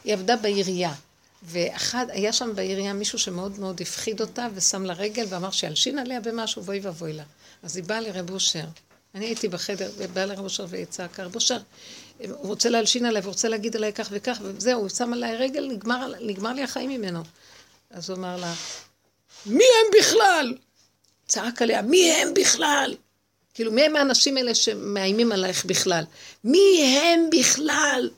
היא עבדה בעירייה. ואחד, היה שם בעירייה מישהו שמאוד מאוד הפחיד אותה ושם לה רגל ואמר שילשין עליה במשהו ואוי ואבוי לה. אז היא באה לרב אושר. אני הייתי בחדר, ובאה לרב אושר והיא צעקה, רב אושר, הוא רוצה להלשין עליי, והוא רוצה להגיד עליי כך וכך, וזהו, הוא שם עליי רגל, נגמר, נגמר לי החיים ממנו. אז הוא אמר לה, מי הם בכלל? צעק עליה, מי הם בכלל? כאילו, מי הם האנשים האלה שמאיימים עלייך בכלל? מי הם בכלל?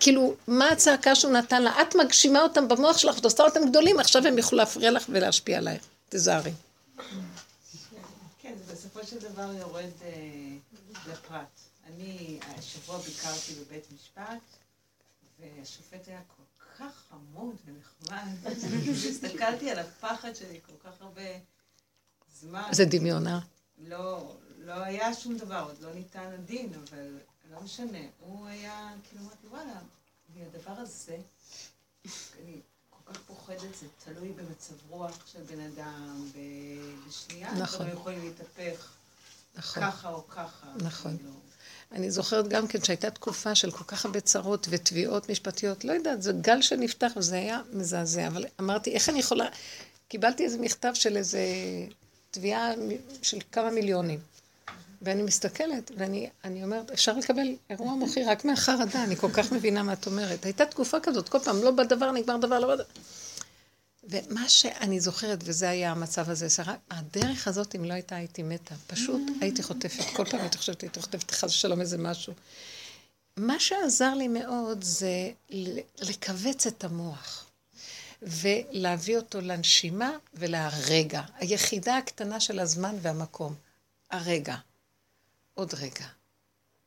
כאילו, מה הצעקה שהוא נתן לה? את מגשימה אותם במוח שלך ואת עושה אותם גדולים, עכשיו הם יוכלו להפריע לך ולהשפיע עלייך. תיזהרי. כן, בסופו של דבר יורד אה, לפרט. אני השבוע ביקרתי בבית משפט, והשופט היה כל כך חמוד ונחמד. הסתכלתי על הפחד שלי כל כך הרבה זמן. זה דמיון, אה? לא, לא היה שום דבר, עוד לא ניתן הדין, אבל לא משנה. הוא היה, כאילו, אמרתי, וואלה, מהדבר הזה, אני כל כך פוחדת, זה תלוי במצב רוח של בן אדם, ב- בשנייה, נכון. דברים יכולים להתהפך נכון. ככה או ככה. נכון. כאילו. אני זוכרת גם כן שהייתה תקופה של כל כך הרבה צרות ותביעות משפטיות, לא יודעת, זה גל שנפתח וזה היה מזעזע, אבל אמרתי, איך אני יכולה... קיבלתי איזה מכתב של איזה תביעה של כמה מיליונים. ואני מסתכלת, ואני אני אומרת, אפשר לקבל אירוע מוחי רק מהחרדה, אני כל כך מבינה מה את אומרת. הייתה תקופה כזאת, כל פעם, לא בדבר, נגמר דבר, לא בדבר. ומה שאני זוכרת, וזה היה המצב הזה, שרק הדרך הזאת, אם לא הייתה, הייתי מתה. פשוט הייתי חוטפת, כל פעם הייתי חושבת, הייתי חוטפת חס ושלום איזה משהו. מה שעזר לי מאוד זה לכווץ את המוח. ולהביא אותו לנשימה ולהרגע. היחידה הקטנה של הזמן והמקום. הרגע. עוד רגע.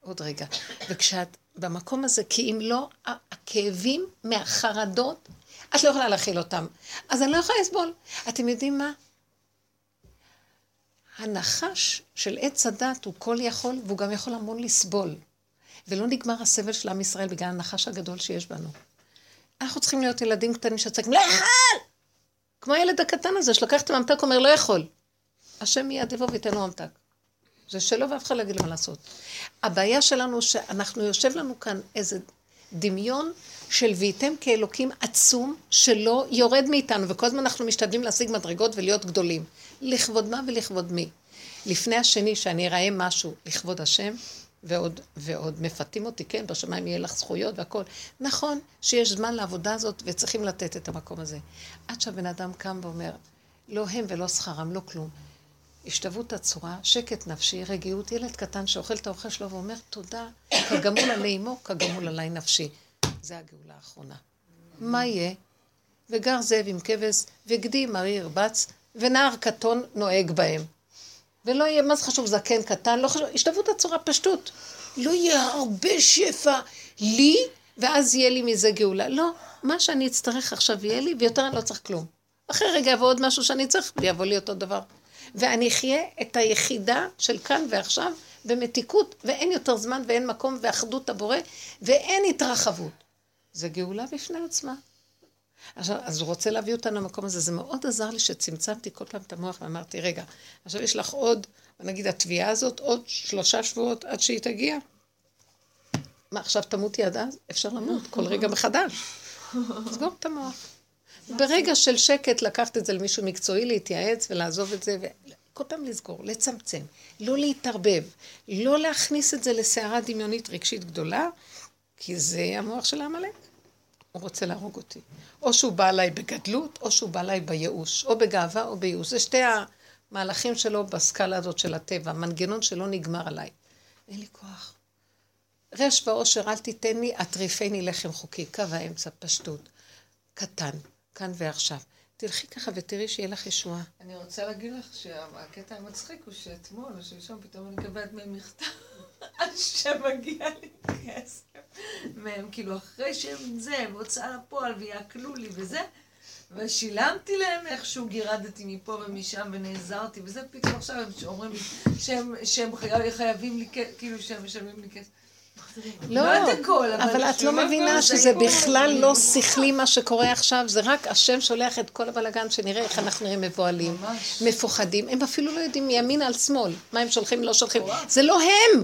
עוד רגע. וכשאת במקום הזה, כי אם לא, הכאבים מהחרדות, את לא יכולה להכיל אותם. אז אני לא יכולה לסבול. אתם יודעים מה? הנחש של עץ הדת הוא כל יכול, והוא גם יכול המון לסבול. ולא נגמר הסבל של עם ישראל בגלל הנחש הגדול שיש בנו. אנחנו צריכים להיות ילדים קטנים שצריכים, לא יכול! כמו הילד הקטן הזה שלקח את הממתק, אומר, לא יכול. השם מיד יבוא וייתן לו ממתק. זה שלו ואף אחד לא יגיד לו מה לעשות. הבעיה שלנו שאנחנו, יושב לנו כאן איזה דמיון של וייתם כאלוקים עצום שלא יורד מאיתנו, וכל הזמן אנחנו משתדלים להשיג מדרגות ולהיות גדולים. לכבוד מה ולכבוד מי? לפני השני שאני אראה משהו לכבוד השם, ועוד, ועוד מפתים אותי, כן, בשמיים יהיה לך זכויות והכל. נכון שיש זמן לעבודה הזאת וצריכים לתת את המקום הזה. עד שהבן אדם קם ואומר, לא הם ולא שכרם, לא כלום. השתוות הצורה, שקט נפשי, רגיעות, ילד קטן שאוכל את האוכל שלו ואומר תודה, כגמול עלי אמו, כגמול עלי נפשי. זה הגאולה האחרונה. מה יהיה? וגר זאב עם כבש, וגדי מרי ירבץ, ונער קטון נוהג בהם. ולא יהיה, מה זה חשוב, זקן קטן, לא חשוב, השתוות הצורה, פשטות. לא יהיה הרבה שפע לי, ואז יהיה לי מזה גאולה. לא, מה שאני אצטרך עכשיו יהיה לי, ויותר אני לא צריך כלום. אחרי רגע יבוא עוד משהו שאני צריך, ויבוא לי אותו דבר. ואני אחיה את היחידה של כאן ועכשיו במתיקות, ואין יותר זמן ואין מקום ואחדות הבורא, ואין התרחבות. זה גאולה בפני עצמה. עכשיו, אז הוא רוצה להביא אותנו למקום הזה. זה מאוד עזר לי שצמצמתי כל פעם את המוח ואמרתי, רגע, עכשיו יש לך עוד, נגיד התביעה הזאת, עוד שלושה שבועות עד שהיא תגיע. מה, עכשיו תמותי עד אז? אפשר למות כל רגע מחדש. סגור את המוח. ברגע של שקט לקחת את זה למישהו מקצועי, להתייעץ ולעזוב את זה, וכל פעם לסגור, לצמצם, לא להתערבב, לא להכניס את זה לסערה דמיונית רגשית גדולה, כי זה המוח של העמלק. הוא רוצה להרוג אותי. או שהוא בא אליי בגדלות, או שהוא בא אליי בייאוש, או בגאווה או בייאוש. זה שתי המהלכים שלו בסקאלה הזאת של הטבע, המנגנון שלו נגמר עליי. אין לי כוח. רש ועושר אל תיתן לי, אטריפני לחם חוקי, קו האמצע, פשטות. קטן, כאן ועכשיו. תלכי ככה ותראי שיהיה לך ישועה. אני רוצה להגיד לך שהקטע המצחיק הוא שאתמול או שלשום פתאום אני מקבלת מהם מכתב שמגיע לי כסף מהם, כאילו אחרי שהם זה, הם הוצאה לפועל ויעקלו לי וזה, ושילמתי להם איכשהו, גירדתי מפה ומשם ונעזרתי וזה, פתאום עכשיו הם אומרים לי שהם, שהם חי- חייבים לי, כאילו שהם משלמים לי כסף. לא, את הכל, אבל אבל את לא מבינה שזה זה? בכלל לא שכלי מה שקורה עכשיו, זה רק השם שולח את כל הבלגן, שנראה איך אנחנו נראים מבוהלים. מפוחדים, הם אפילו לא יודעים מימין על שמאל, מה הם שולחים, לא שולחים, זה לא הם!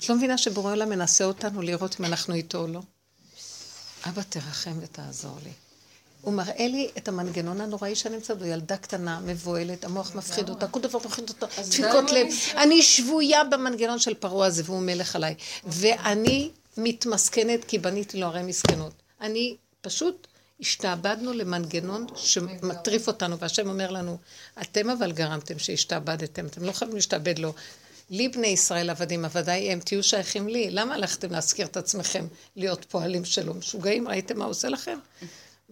את לא מבינה שבורא עולם מנסה אותנו לראות אם אנחנו איתו או לא? אבא תרחם ותעזור לי. הוא מראה לי את המנגנון הנוראי שאני נמצאת בו, ילדה קטנה, מבוהלת, המוח מפחיד אותה, כל דבר מפחיד אותה, דפיקות לב. אני- שבויה במנגנון של פרעה הזה, והוא מלך עליי. ואני מתמסכנת כי בניתי לו ערי מסכנות. אני פשוט השתעבדנו למנגנון שמטריף אותנו, והשם אומר לנו, אתם אבל גרמתם שהשתעבדתם, אתם לא חייבים להשתעבד לו. לי בני ישראל עבדים, עבדיי הם, תהיו שייכים לי. למה הלכתם להזכיר את עצמכם להיות פועלים שלו? משוגעים, ראיתם מה עושה לכם?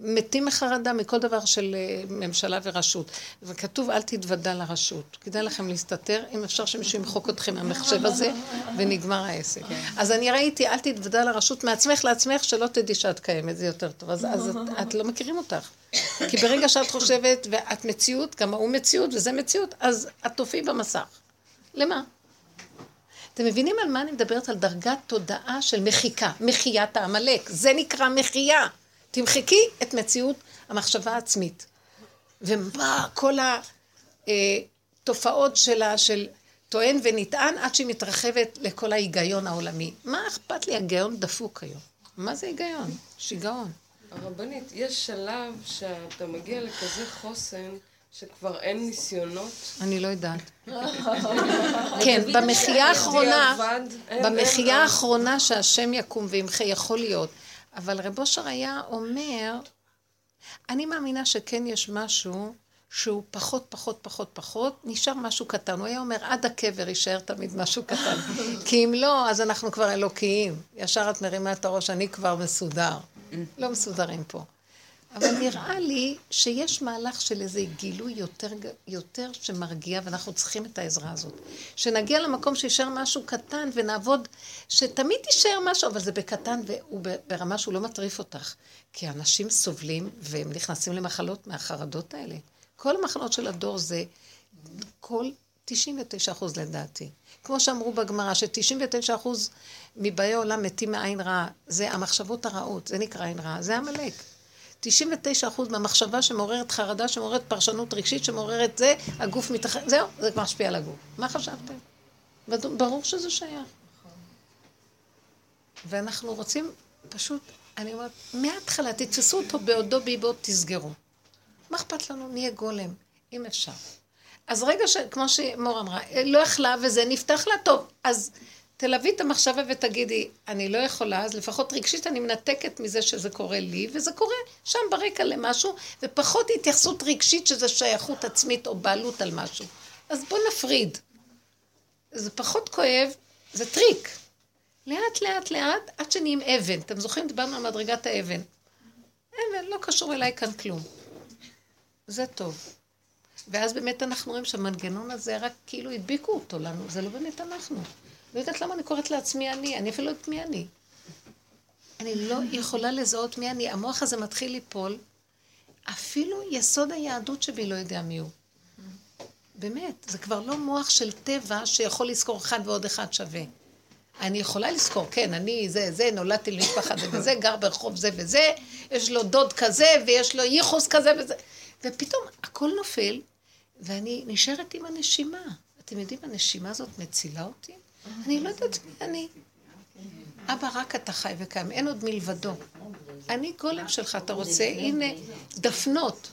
מתים מחרדה מכל דבר של אה, ממשלה ורשות. וכתוב, אל תתוודע לרשות. כדאי לכם להסתתר, אם אפשר שמישהו ימחוק אתכם מהמחשב הזה, ונגמר העסק. אז אני ראיתי, אל תתוודע לרשות מעצמך לעצמך, שלא תדעי שאת קיימת, זה יותר טוב. אז, אז את, את לא מכירים אותך. כי ברגע שאת חושבת, ואת מציאות, גם ההוא מציאות וזה מציאות, אז את תופיעי במסך. למה? אתם מבינים על מה אני מדברת? על דרגת תודעה של מחיקה, מחיית העמלק. זה נקרא מחייה. תמחקי את מציאות המחשבה העצמית. ומה כל התופעות שלה, של טוען ונטען, עד שהיא מתרחבת לכל ההיגיון העולמי. מה אכפת לי? היגיון דפוק היום. מה זה היגיון? שיגעון. הרבנית, יש שלב שאתה מגיע לכזה חוסן שכבר אין ניסיונות. אני לא יודעת. כן, במחייה האחרונה, במחייה אין- האחרונה שהשם יקום וימחה, יכול להיות. אבל רב אושר היה אומר, אני מאמינה שכן יש משהו שהוא פחות, פחות, פחות, פחות, נשאר משהו קטן. הוא היה אומר, עד הקבר יישאר תמיד משהו קטן. כי אם לא, אז אנחנו כבר אלוקיים. ישר את מרימה את הראש, אני כבר מסודר. לא מסודרים פה. אבל נראה לי שיש מהלך של איזה גילוי יותר, יותר שמרגיע, ואנחנו צריכים את העזרה הזאת. שנגיע למקום שישאר משהו קטן ונעבוד, שתמיד יישאר משהו, אבל זה בקטן והוא ב- ברמה שהוא לא מטריף אותך. כי אנשים סובלים והם נכנסים למחלות מהחרדות האלה. כל המחלות של הדור זה כל 99 אחוז לדעתי. כמו שאמרו בגמרא, ש-99 אחוז מבאי העולם מתים מעין רעה. זה המחשבות הרעות, זה נקרא עין רעה, זה עמלק. 99 אחוז מהמחשבה שמעוררת חרדה, שמעוררת פרשנות רגשית, שמעוררת זה, הגוף מתאחד, זהו, זה כבר משפיע על הגוף. מה חשבתם? ברור שזה שייך. ואנחנו רוצים פשוט, אני אומרת, מההתחלה תתפסו אותו בעודו באיבו, תסגרו. מה אכפת לנו? נהיה גולם, אם אפשר. אז רגע ש... כמו שמור אמרה, לא יכלה וזה נפתח לה טוב, אז תלווי את המחשבה ותגידי, אני לא יכולה, אז לפחות רגשית אני מנתקת מזה שזה קורה לי, וזה קורה שם ברקע למשהו, ופחות התייחסות רגשית שזה שייכות עצמית או בעלות על משהו. אז בוא נפריד. זה פחות כואב, זה טריק. לאט לאט לאט, עד שנהיים אבן. אתם זוכרים? דיברנו על מדרגת האבן. אבן, לא קשור אליי כאן כלום. זה טוב. ואז באמת אנחנו רואים שהמנגנון הזה רק כאילו הדביקו אותו לנו, זה לא באמת אנחנו. לא יודעת למה אני קוראת לעצמי אני, אני אפילו לא יודעת מי אני. אני לא יכולה לזהות מי אני, המוח הזה מתחיל ליפול, אפילו יסוד היהדות שבי לא יודע מי הוא. באמת, זה כבר לא מוח של טבע שיכול לזכור אחד ועוד אחד שווה. אני יכולה לזכור, כן, אני זה, זה, נולדתי למשפחה זה וזה, גר ברחוב זה וזה, יש לו דוד כזה, ויש לו ייחוס כזה וזה. ופתאום הכל נופל, ואני נשארת עם הנשימה. אתם יודעים, הנשימה הזאת מצילה אותי? אני לא יודעת מי אני. אבא, רק אתה חי וקיים, אין עוד מלבדו. אני גולם שלך, אתה רוצה? הנה, דפנות,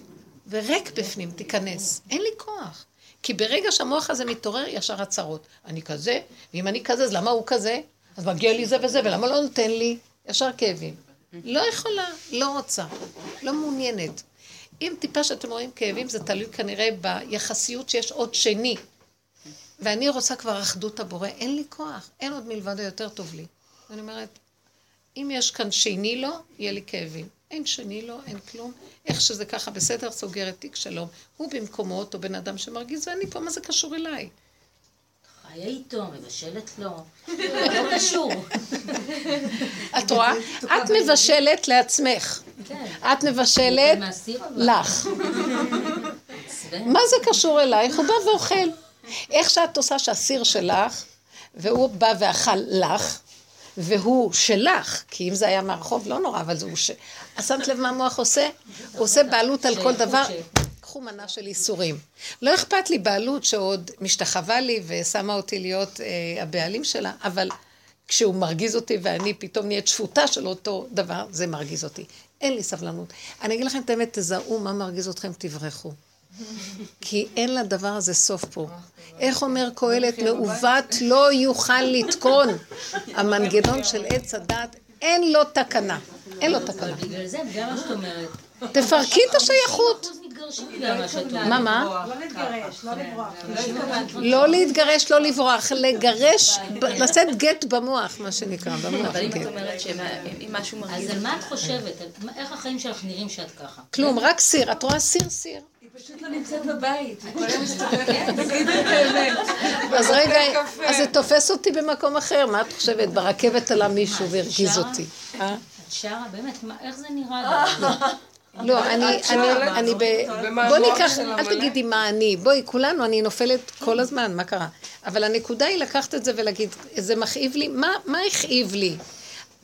וריק בפנים, תיכנס. אין לי כוח. כי ברגע שהמוח הזה מתעורר, ישר הצהרות. אני כזה, ואם אני כזה, אז למה הוא כזה? אז מגיע לי זה וזה, ולמה לא נותן לי? ישר כאבים. לא יכולה, לא רוצה, לא מעוניינת. אם טיפה שאתם רואים כאבים, זה תלוי כנראה ביחסיות שיש עוד שני. ואני רוצה כבר אחדות הבורא, אין לי כוח, אין עוד מלבד היותר טוב לי. ואני אומרת, אם יש כאן שני לו, יהיה לי כאבים. אין שני לו, אין כלום. איך שזה ככה בסדר, סוגרת תיק שלום. הוא במקומו אותו בן אדם שמרגיז, ואני פה, מה זה קשור אליי? חיה איתו, מבשלת לו. לא קשור. את רואה? את מבשלת לעצמך. כן. את מבשלת. לך. מה זה קשור אלייך? הוא בא ואוכל. איך שאת עושה שהסיר שלך, והוא בא ואכל לך, והוא שלך, כי אם זה היה מהרחוב לא נורא, אבל זה הוא ש... אז שמת לב מה המוח עושה? הוא עושה בעלות על כל דבר. קחו מנה של איסורים. לא אכפת לי בעלות שעוד משתחווה לי ושמה אותי להיות אה, הבעלים שלה, אבל כשהוא מרגיז אותי ואני פתאום נהיית שפוטה של אותו דבר, זה מרגיז אותי. אין לי סבלנות. אני אגיד לכם את האמת, תזהו מה מרגיז אתכם, תברחו. כי אין לדבר הזה סוף פה. איך אומר קהלת, מעוות לא יוכל לתקון. המנגנון של עץ הדת, אין לו תקנה. אין לו תקנה. בגלל זה, בגלל מה שאת אומרת. תפרקי את השייכות. מה. מה? לא להתגרש, לא לברוח. לא להתגרש, לא לברוח, לגרש, לשאת גט במוח, מה שנקרא, במוח אבל אם. את אומרת שאם משהו אז מרגיז על מה את חושבת? איך החיים שלך נראים שאת ככה? כלום, רק סיר. את רואה סיר, סיר. פשוט לא נמצאת בבית, היא כל היום מסתובבת, תגידי את האמת. אז רגע, אז זה תופס אותי במקום אחר. מה את חושבת? ברכבת עלה מישהו והרגיז? אותי. אה? את שרה? באמת, מה- איך זה נראה לך? לא, אני, אני, אני ב... בוא ניקח, אל? תגידי מה אני. בואי, כולנו, אני נופלת כל הזמן, מה קרה? אבל הנקודה היא לקחת את זה ולהגיד, זה מכאיב לי, מה, מה הכאיב לי?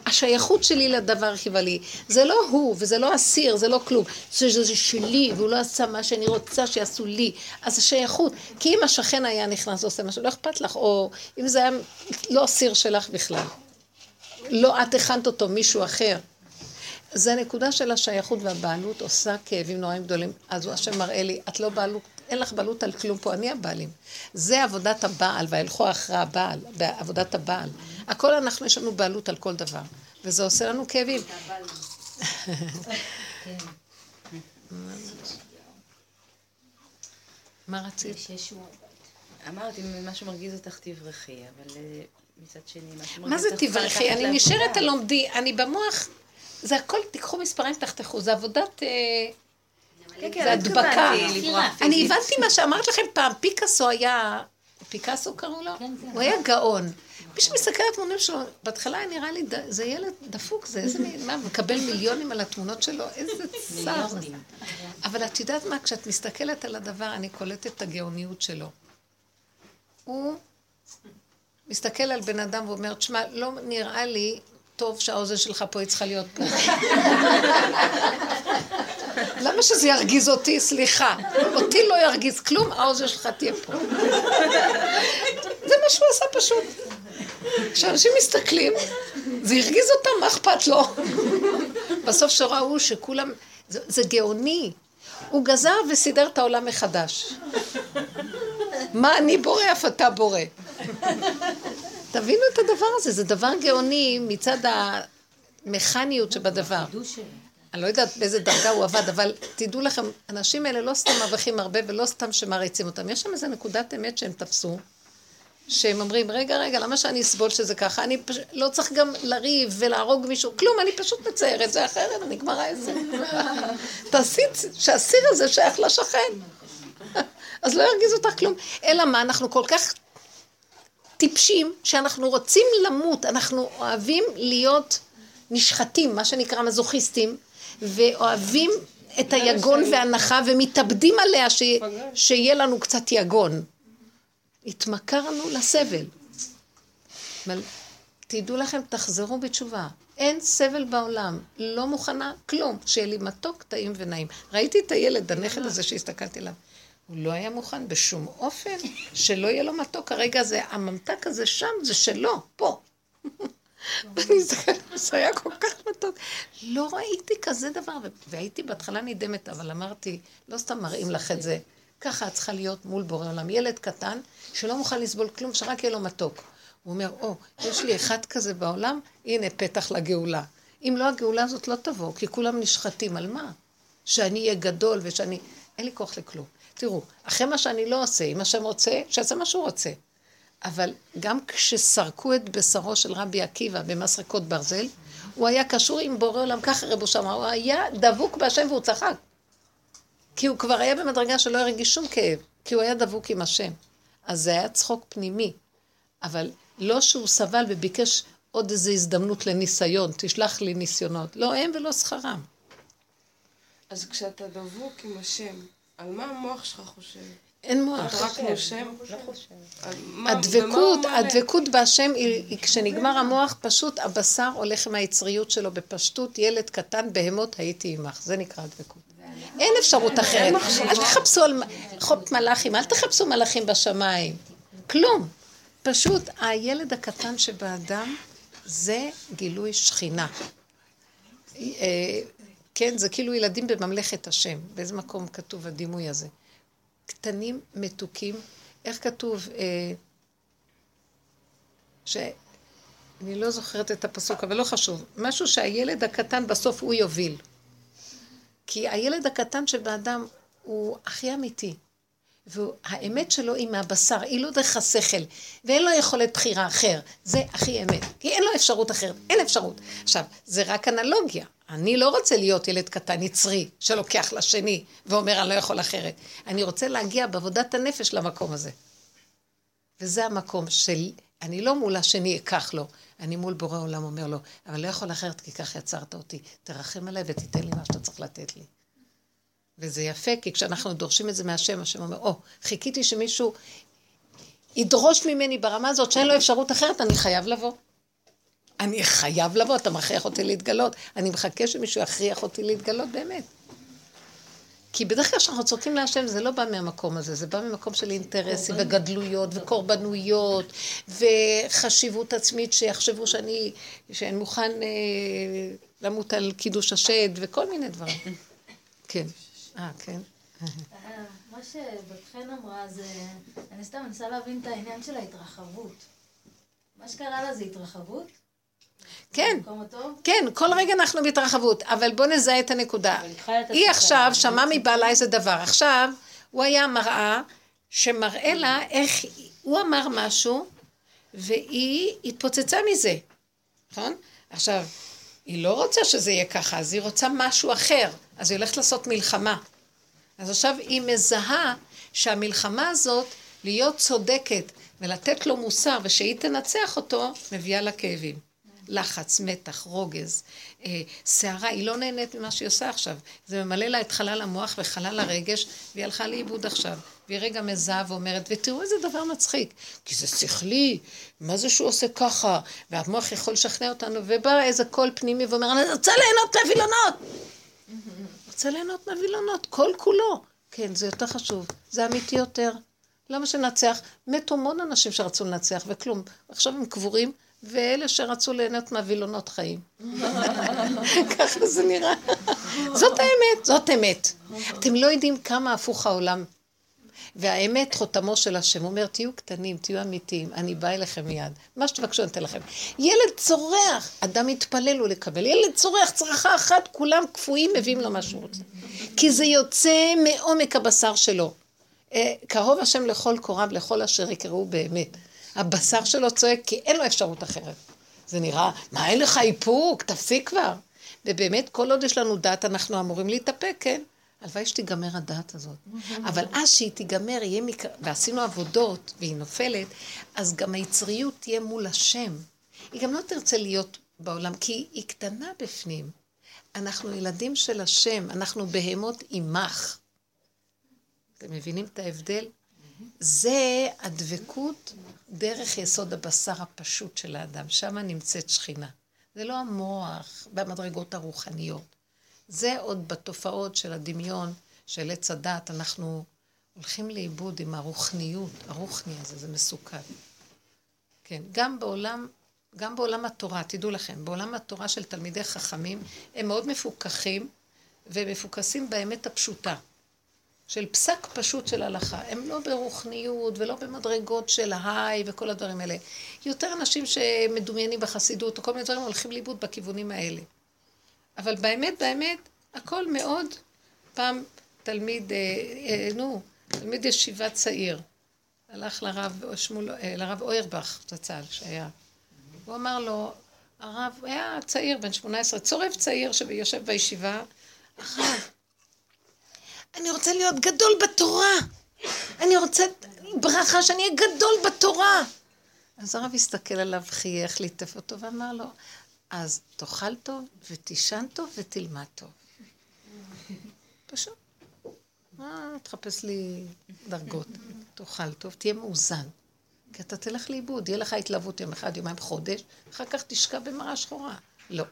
השייכות שלי לדבר הכאיבה לי. זה לא הוא, וזה לא אסיר, זה לא כלום. זה, זה, זה שלי, והוא לא עשה מה שאני רוצה שיעשו לי. אז השייכות. כי אם השכן היה נכנס ועושה משהו, לא אכפת לך, או אם זה היה לא אסיר שלך בכלל. לא את הכנת אותו, מישהו אחר. זה הנקודה של השייכות והבעלות עושה כאבים נוראים גדולים. אז הוא השם מראה לי, את לא בעלות, אין לך בעלות על כלום פה, אני הבעלים. זה עבודת הבעל, והלכו אחרי הבעל, בעבודת הבעל. הכל אנחנו, יש לנו בעלות על כל דבר. וזה עושה לנו כאבים. מה רצית? אמרתי, אם משהו מרגיז אותך, תברחי, אבל אה, מצד שני, משהו מה מרגיז זה אותך, צריכה תברכי? לקחת אני. נשארת על עומדי, אני במוח, זה הכל, תיקחו מספרים, תחתכו, זה עבודת... אה, כן, כן, זה הדבקה. אני. הבנתי מה שאמרת לכם פעם, פיקאסו היה, פיקאסו קראו לו? כן, כן. הוא היה גאון. מי שמסתכל על התמונות שלו, בהתחלה היה נראה לי, זה ילד דפוק, זה איזה, מין- מה, מקבל מיליונים על התמונות שלו, איזה צער. אבל את יודעת מה, כשאת מסתכלת על הדבר, אני קולטת את הגאוניות שלו. הוא מסתכל על בן אדם ואומר, תשמע, לא נראה לי טוב שהאוזן שלך פה, היא צריכה להיות פה. למה שזה ירגיז אותי? סליחה. אותי לא ירגיז כלום, האוזן שלך תהיה פה. זה מה שהוא עשה פשוט. כשאנשים מסתכלים, זה הרגיז אותם, מה אכפת לו? בסוף שראו שכולם, זה, זה גאוני. הוא גזר וסידר את העולם מחדש. מה אני בורא, אף אתה בורא. תבינו את הדבר הזה, זה דבר גאוני מצד המכניות שבדבר. אני לא יודעת באיזה דרגה הוא עבד, אבל תדעו לכם, האנשים האלה לא סתם מרוויחים הרבה ולא סתם שמעריצים אותם. יש שם איזה נקודת אמת שהם תפסו, שהם אומרים, רגע, רגע, למה שאני אסבול שזה ככה? אני פש... לא צריך גם לריב ולהרוג מישהו, כלום, אני פשוט מציירת, זה אחרת, נגמר העסק. תעשי שהסיר הזה שייך לשכן. אז לא ירגיז אותך כלום. אלא מה, אנחנו כל כך טיפשים, שאנחנו רוצים למות, אנחנו אוהבים להיות נשחטים, מה שנקרא מזוכיסטים, ואוהבים את היגון והנחה, ומתאבדים עליה ש... שיהיה לנו קצת יגון. התמכרנו לסבל. אבל תדעו לכם, תחזרו בתשובה. אין סבל בעולם, לא מוכנה כלום, שיהיה לי מתוק, טעים ונעים. ראיתי את הילד, הנכד הזה שהסתכלתי עליו. הוא לא היה מוכן בשום אופן שלא יהיה לו מתוק. הרגע הזה, הממתק הזה שם, זה שלו, פה. ואני מסתכלת, זה היה כל כך מתוק. לא ראיתי כזה דבר, והייתי בהתחלה נדהמת, אבל אמרתי, לא סתם מראים לך את זה. ככה את צריכה להיות מול בורא עולם. ילד קטן, שלא מוכן לסבול כלום, שרק יהיה לו מתוק. הוא אומר, או, יש לי אחד כזה בעולם, הנה פתח לגאולה. אם לא, הגאולה הזאת לא תבוא, כי כולם נשחטים. על מה? שאני אהיה גדול ושאני... אין לי כוח לכלום. תראו, אחרי מה שאני לא עושה, אם השם רוצה, שיעשה מה שהוא רוצה. אבל גם כשסרקו את בשרו של רבי עקיבא במסרקות ברזל, הוא היה קשור עם בורא עולם, ככה רבו שם, הוא היה דבוק בהשם והוא צחק. כי הוא כבר היה במדרגה שלא הרגיש שום כאב, כי הוא היה דבוק עם השם. אז זה היה צחוק פנימי. אבל לא שהוא סבל וביקש עוד איזו הזדמנות לניסיון, תשלח לי ניסיונות. לא הם ולא שכרם. אז כשאתה דבוק עם השם, על מה המוח שלך חושב? אין מוח. רק נושם? לא הדבקות? הדבקות בהשם, היא, היא כשנגמר המוח, פשוט הבשר הולך עם היצריות שלו בפשטות, ילד קטן, בהמות הייתי עמך. זה נקרא הדבקות. אין אפשרות אחרת. אל תחפשו על חוק מלאכים, אל תחפשו מלאכים בשמיים. כלום. פשוט הילד הקטן שבאדם זה גילוי שכינה. אה, כן, זה כאילו ילדים בממלכת השם. באיזה מקום כתוב הדימוי הזה? קטנים, מתוקים. איך כתוב? אה, ש... אני לא זוכרת את הפסוק, אבל לא חשוב. משהו שהילד הקטן בסוף הוא יוביל. כי הילד הקטן שבאדם הוא הכי אמיתי. והאמת שלו היא מהבשר, היא לא דרך השכל, ואין לו יכולת בחירה אחר. זה הכי אמת. כי אין לו אפשרות אחרת, אין אפשרות. עכשיו, זה רק אנלוגיה. אני לא רוצה להיות ילד קטן יצרי, שלוקח לשני ואומר אני לא יכול אחרת. אני רוצה להגיע בעבודת הנפש למקום הזה. וזה המקום של, אני לא מול השני אקח לו, אני מול בורא עולם אומר לו, אבל לא יכול אחרת כי כך יצרת אותי, תרחם עליי ותיתן לי מה שאתה צריך לתת לי. וזה יפה, כי כשאנחנו דורשים את זה מהשם, השם אומר, או, oh, חיכיתי שמישהו ידרוש ממני ברמה הזאת שאין לו אפשרות אחרת, אני חייב לבוא. אני חייב לבוא, אתה מכריח אותי להתגלות. אני מחכה שמישהו יכריח אותי להתגלות באמת. כי בדרך כלל כשאנחנו צועקים להשם, זה לא בא מהמקום הזה, זה בא ממקום של אינטרסים וגדלויות וקורבנויות וחשיבות עצמית שיחשבו שאני, שאני מוכן אה, למות על קידוש השד וכל מיני דברים. כן. אה, כן. אה, מה שבת חן אמרה זה, אני סתם מנסה להבין את העניין של ההתרחבות. מה שקרה לה זה התרחבות? כן? כן, כל רגע אנחנו בהתרחבות, אבל בואו נזהה את הנקודה. היא. עכשיו שמעה מבעלה איזה דבר. עכשיו, הוא היה מראה שמראה לה איך, הוא אמר משהו, והיא התפוצצה מזה, נכון? עכשיו, היא לא רוצה שזה יהיה ככה, אז היא רוצה משהו אחר, אז היא הולכת לעשות מלחמה. אז עכשיו היא מזהה שהמלחמה הזאת, להיות צודקת ולתת לו מוסר ושהיא תנצח אותו, מביאה לה כאבים. לחץ, מתח, רוגז, אה, סערה, היא לא נהנית ממה שהיא עושה עכשיו. זה ממלא לה את חלל המוח וחלל הרגש, והיא הלכה לאיבוד עכשיו. והיא רגע מזהה ואומרת, ותראו איזה דבר מצחיק, כי זה שכלי, מה זה שהוא עושה ככה? והמוח יכול לשכנע אותנו, ובא איזה קול פנימי ואומר, אני רוצה ליהנות מהווילונות! רוצה ליהנות מהווילונות, כל כולו. כן, זה יותר חשוב, זה אמיתי יותר. למה שננצח? מתו המון אנשים שרצו לנצח וכלום. עכשיו הם קבורים, ואלה שרצו ליהנות מהווילונות חיים. ככה זה נראה. זאת האמת, זאת אמת. אתם לא יודעים כמה הפוך העולם. והאמת חותמו של השם, הוא אומר, תהיו קטנים, תהיו אמיתיים, אני בא אליכם מיד. מה שתבקשו, אני אתן לכם. ילד צורח, אדם מתפלל לו לקבל. ילד צורח, צרחה אחת, כולם קפואים, מביאים לו מה שהוא רוצה. כי זה יוצא מעומק הבשר שלו. אה, קרוב השם לכל קוריו, לכל אשר יקראו באמת. הבשר שלו צועק, כי אין לו אפשרות אחרת. זה נראה, מה אין לך איפוק? תפסיק כבר. ובאמת, כל עוד יש לנו דעת, אנחנו אמורים להתאפק, כן? הלוואי שתיגמר הדעת הזאת. אבל אז שהיא תיגמר, יהיה מק... ועשינו עבודות, והיא נופלת, אז גם היצריות תהיה מול השם. היא גם לא תרצה להיות בעולם, כי היא קטנה בפנים. אנחנו ילדים של השם, אנחנו בהמות עמך. אתם מבינים את ההבדל? זה הדבקות דרך יסוד הבשר הפשוט של האדם, שם נמצאת שכינה. זה לא המוח במדרגות הרוחניות. זה עוד בתופעות של הדמיון, של עץ הדת, אנחנו הולכים לאיבוד עם הרוחניות, הרוחני הזה, זה מסוכן. כן, גם בעולם, גם בעולם התורה, תדעו לכם, בעולם התורה של תלמידי חכמים, הם מאוד מפוקחים ומפוקסים באמת הפשוטה. של פסק פשוט של הלכה. הם לא ברוחניות ולא במדרגות של היי וכל הדברים האלה. יותר אנשים שמדומיינים בחסידות או כל מיני דברים הולכים לאיבוד בכיוונים האלה. אבל באמת, באמת, הכל מאוד פעם תלמיד, אה, אה, נו, תלמיד ישיבה צעיר, הלך לרב, שמול, אה, לרב אוירבך, זצ"ל, שהיה. הוא אמר לו, הרב, היה צעיר, בן 18, צורף צעיר שיושב בישיבה, הרב, אני רוצה להיות גדול בתורה. אני רוצה ברכה שאני אהיה גדול בתורה. אז הרב הסתכל עליו, חייך, ליטף אותו ואמר לו, אז תאכל טוב ותישן טוב ותלמד טוב. פשוט. מה, תחפש לי דרגות. תאכל טוב, תהיה מאוזן. כי אתה תלך לאיבוד, יהיה לך התלהבות יום אחד, יומיים, חודש, אחר כך תשקע במראה שחורה. לא.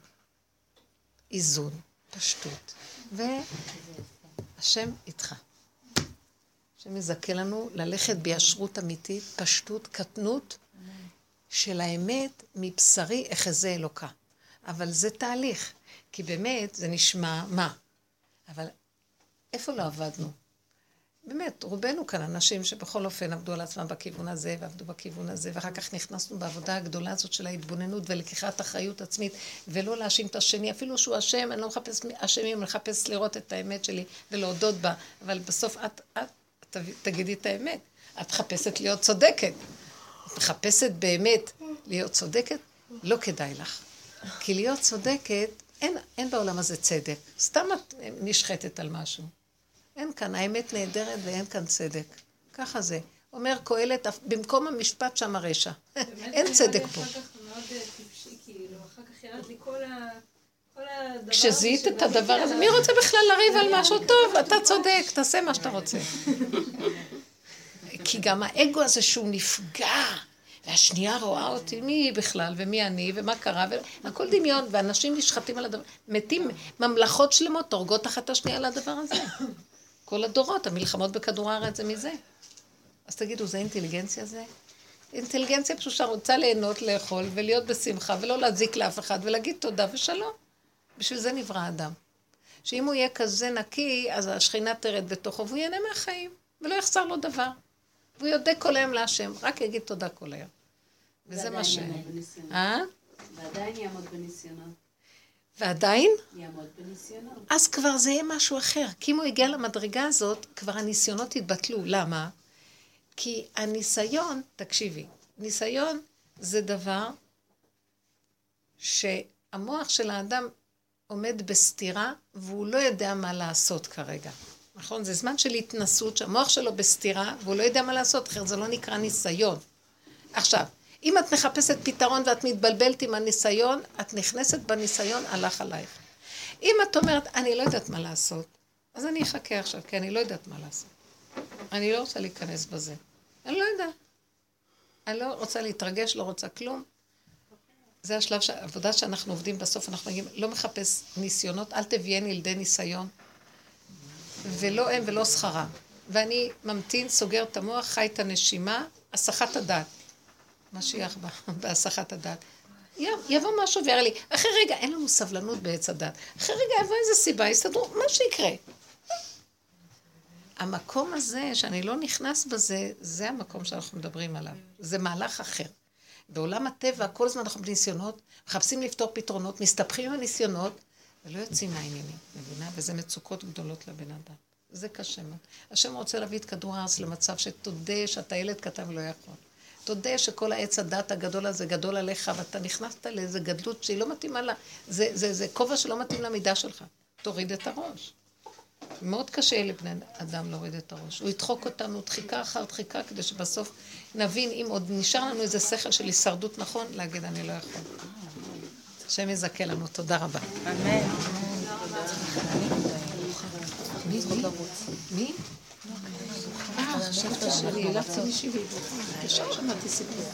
איזון, פשטות. והשם איתך. השם יזכה לנו ללכת בישרות אמיתית, פשטות, קטנות של האמת מבשרי אחזה אלוקה. אבל זה תהליך, כי באמת זה נשמע מה? אבל איפה לא עבדנו? באמת, רובנו כאן אנשים שבכל אופן עבדו על עצמם בכיוון הזה, ועבדו בכיוון הזה, ואחר כך נכנסנו בעבודה הגדולה הזאת של ההתבוננות ולקיחת אחריות עצמית, ולא להאשים את השני, אפילו שהוא אשם, אני לא מחפש אשמים, אני מחפש לראות את האמת שלי ולהודות בה, אבל בסוף את, את תגידי את האמת. את מחפשת להיות צודקת. את מחפשת באמת להיות צודקת, לא כדאי לך. כי להיות צודקת, אין, אין בעולם הזה צדק. סתם את נשחטת על משהו. אין כאן, האמת נהדרת ואין כאן צדק. ככה זה. אומר קהלת, במקום המשפט שם הרשע. אין צדק פה. אחר כך מאוד טיפשי, אחר כך ירד לי כל ה... כשזיהית את הדבר הזה, מי רוצה בכלל לריב על משהו טוב? אתה צודק, תעשה מה שאתה רוצה. כי גם האגו הזה שהוא נפגע, והשנייה רואה אותי, מי היא בכלל, ומי אני, ומה קרה, והכל דמיון, ואנשים נשחטים על הדבר, מתים, ממלכות שלמות הורגות אחת השנייה על הדבר הזה. כל הדורות, המלחמות בכדור הארץ זה מזה. אז תגידו, זה אינטליגנציה זה? אינטליגנציה פשוטה רוצה ליהנות, לאכול, ולהיות בשמחה, ולא להזיק לאף אחד, ולהגיד תודה ושלום. בשביל זה נברא אדם. שאם הוא יהיה כזה נקי, אז השכינה תרד בתוכו, והוא ייהנה מהחיים, ולא יחסר לו דבר. והוא יודה כל היום להשם, רק יגיד תודה כל היום. וזה מה ש... אה? ועדיין יעמוד בניסיונות. ועדיין? יעמוד בניסיונות. אז כבר זה יהיה משהו אחר. כי אם הוא הגיע למדרגה הזאת, כבר הניסיונות יתבטלו. למה? כי הניסיון, תקשיבי, ניסיון זה דבר שהמוח של האדם עומד בסתירה והוא לא יודע מה לעשות כרגע. נכון? זה זמן של התנסות שהמוח שלו בסתירה והוא לא יודע מה לעשות, אחרת זה לא נקרא ניסיון. עכשיו, אם את מחפשת פתרון ואת מתבלבלת עם הניסיון, את נכנסת בניסיון, הלך עלייך. אם את אומרת, אני לא יודעת מה לעשות, אז אני אחכה עכשיו, כי אני לא יודעת מה לעשות. אני לא רוצה להיכנס בזה. אני לא יודעת. אני לא רוצה להתרגש, לא רוצה כלום. זה השלב, העבודה שאנחנו עובדים בסוף, אנחנו מגיעים, לא מחפש ניסיונות, אל תביאני לידי ניסיון. ולא הם ולא שכרה. ואני ממתין, סוגר את המוח, חי את הנשימה, הסחת הדעת. משיח בהסחת הדעת. יבוא משהו ויראה לי, אחרי רגע, אין לנו סבלנות בעץ הדת. אחרי רגע יבוא איזה סיבה, יסתדרו, מה שיקרה. המקום הזה, שאני לא נכנס בזה, זה המקום שאנחנו מדברים עליו. זה מהלך אחר. בעולם הטבע, כל הזמן אנחנו בניסיונות, מחפשים לפתור פתרונות, מסתבכים עם הניסיונות, ולא יוצאים מהעניינים, מבינה? וזה מצוקות גדולות לבן אדם. זה קשה מאוד. השם רוצה להביא את כדור הארץ למצב שתודה שאתה ילד קטן ולא יכול. תודה שכל העץ הדת הגדול הזה גדול עליך, ואתה נכנסת לאיזה גדלות שהיא לא מתאימה לה. זה, זה, זה כובע שלא מתאים למידה שלך. תוריד את הראש. מאוד קשה לבני אדם להוריד את הראש. הוא ידחוק אותנו דחיקה אחר דחיקה, כדי שבסוף נבין, אם עוד נשאר לנו איזה שכל של הישרדות נכון, להגיד אני לא יכול. השם יזכה לנו. תודה רבה. אמן. מי? מי? אה, חשבת שאני העלבתי מישהי והיא ישר שמעתי סיפור.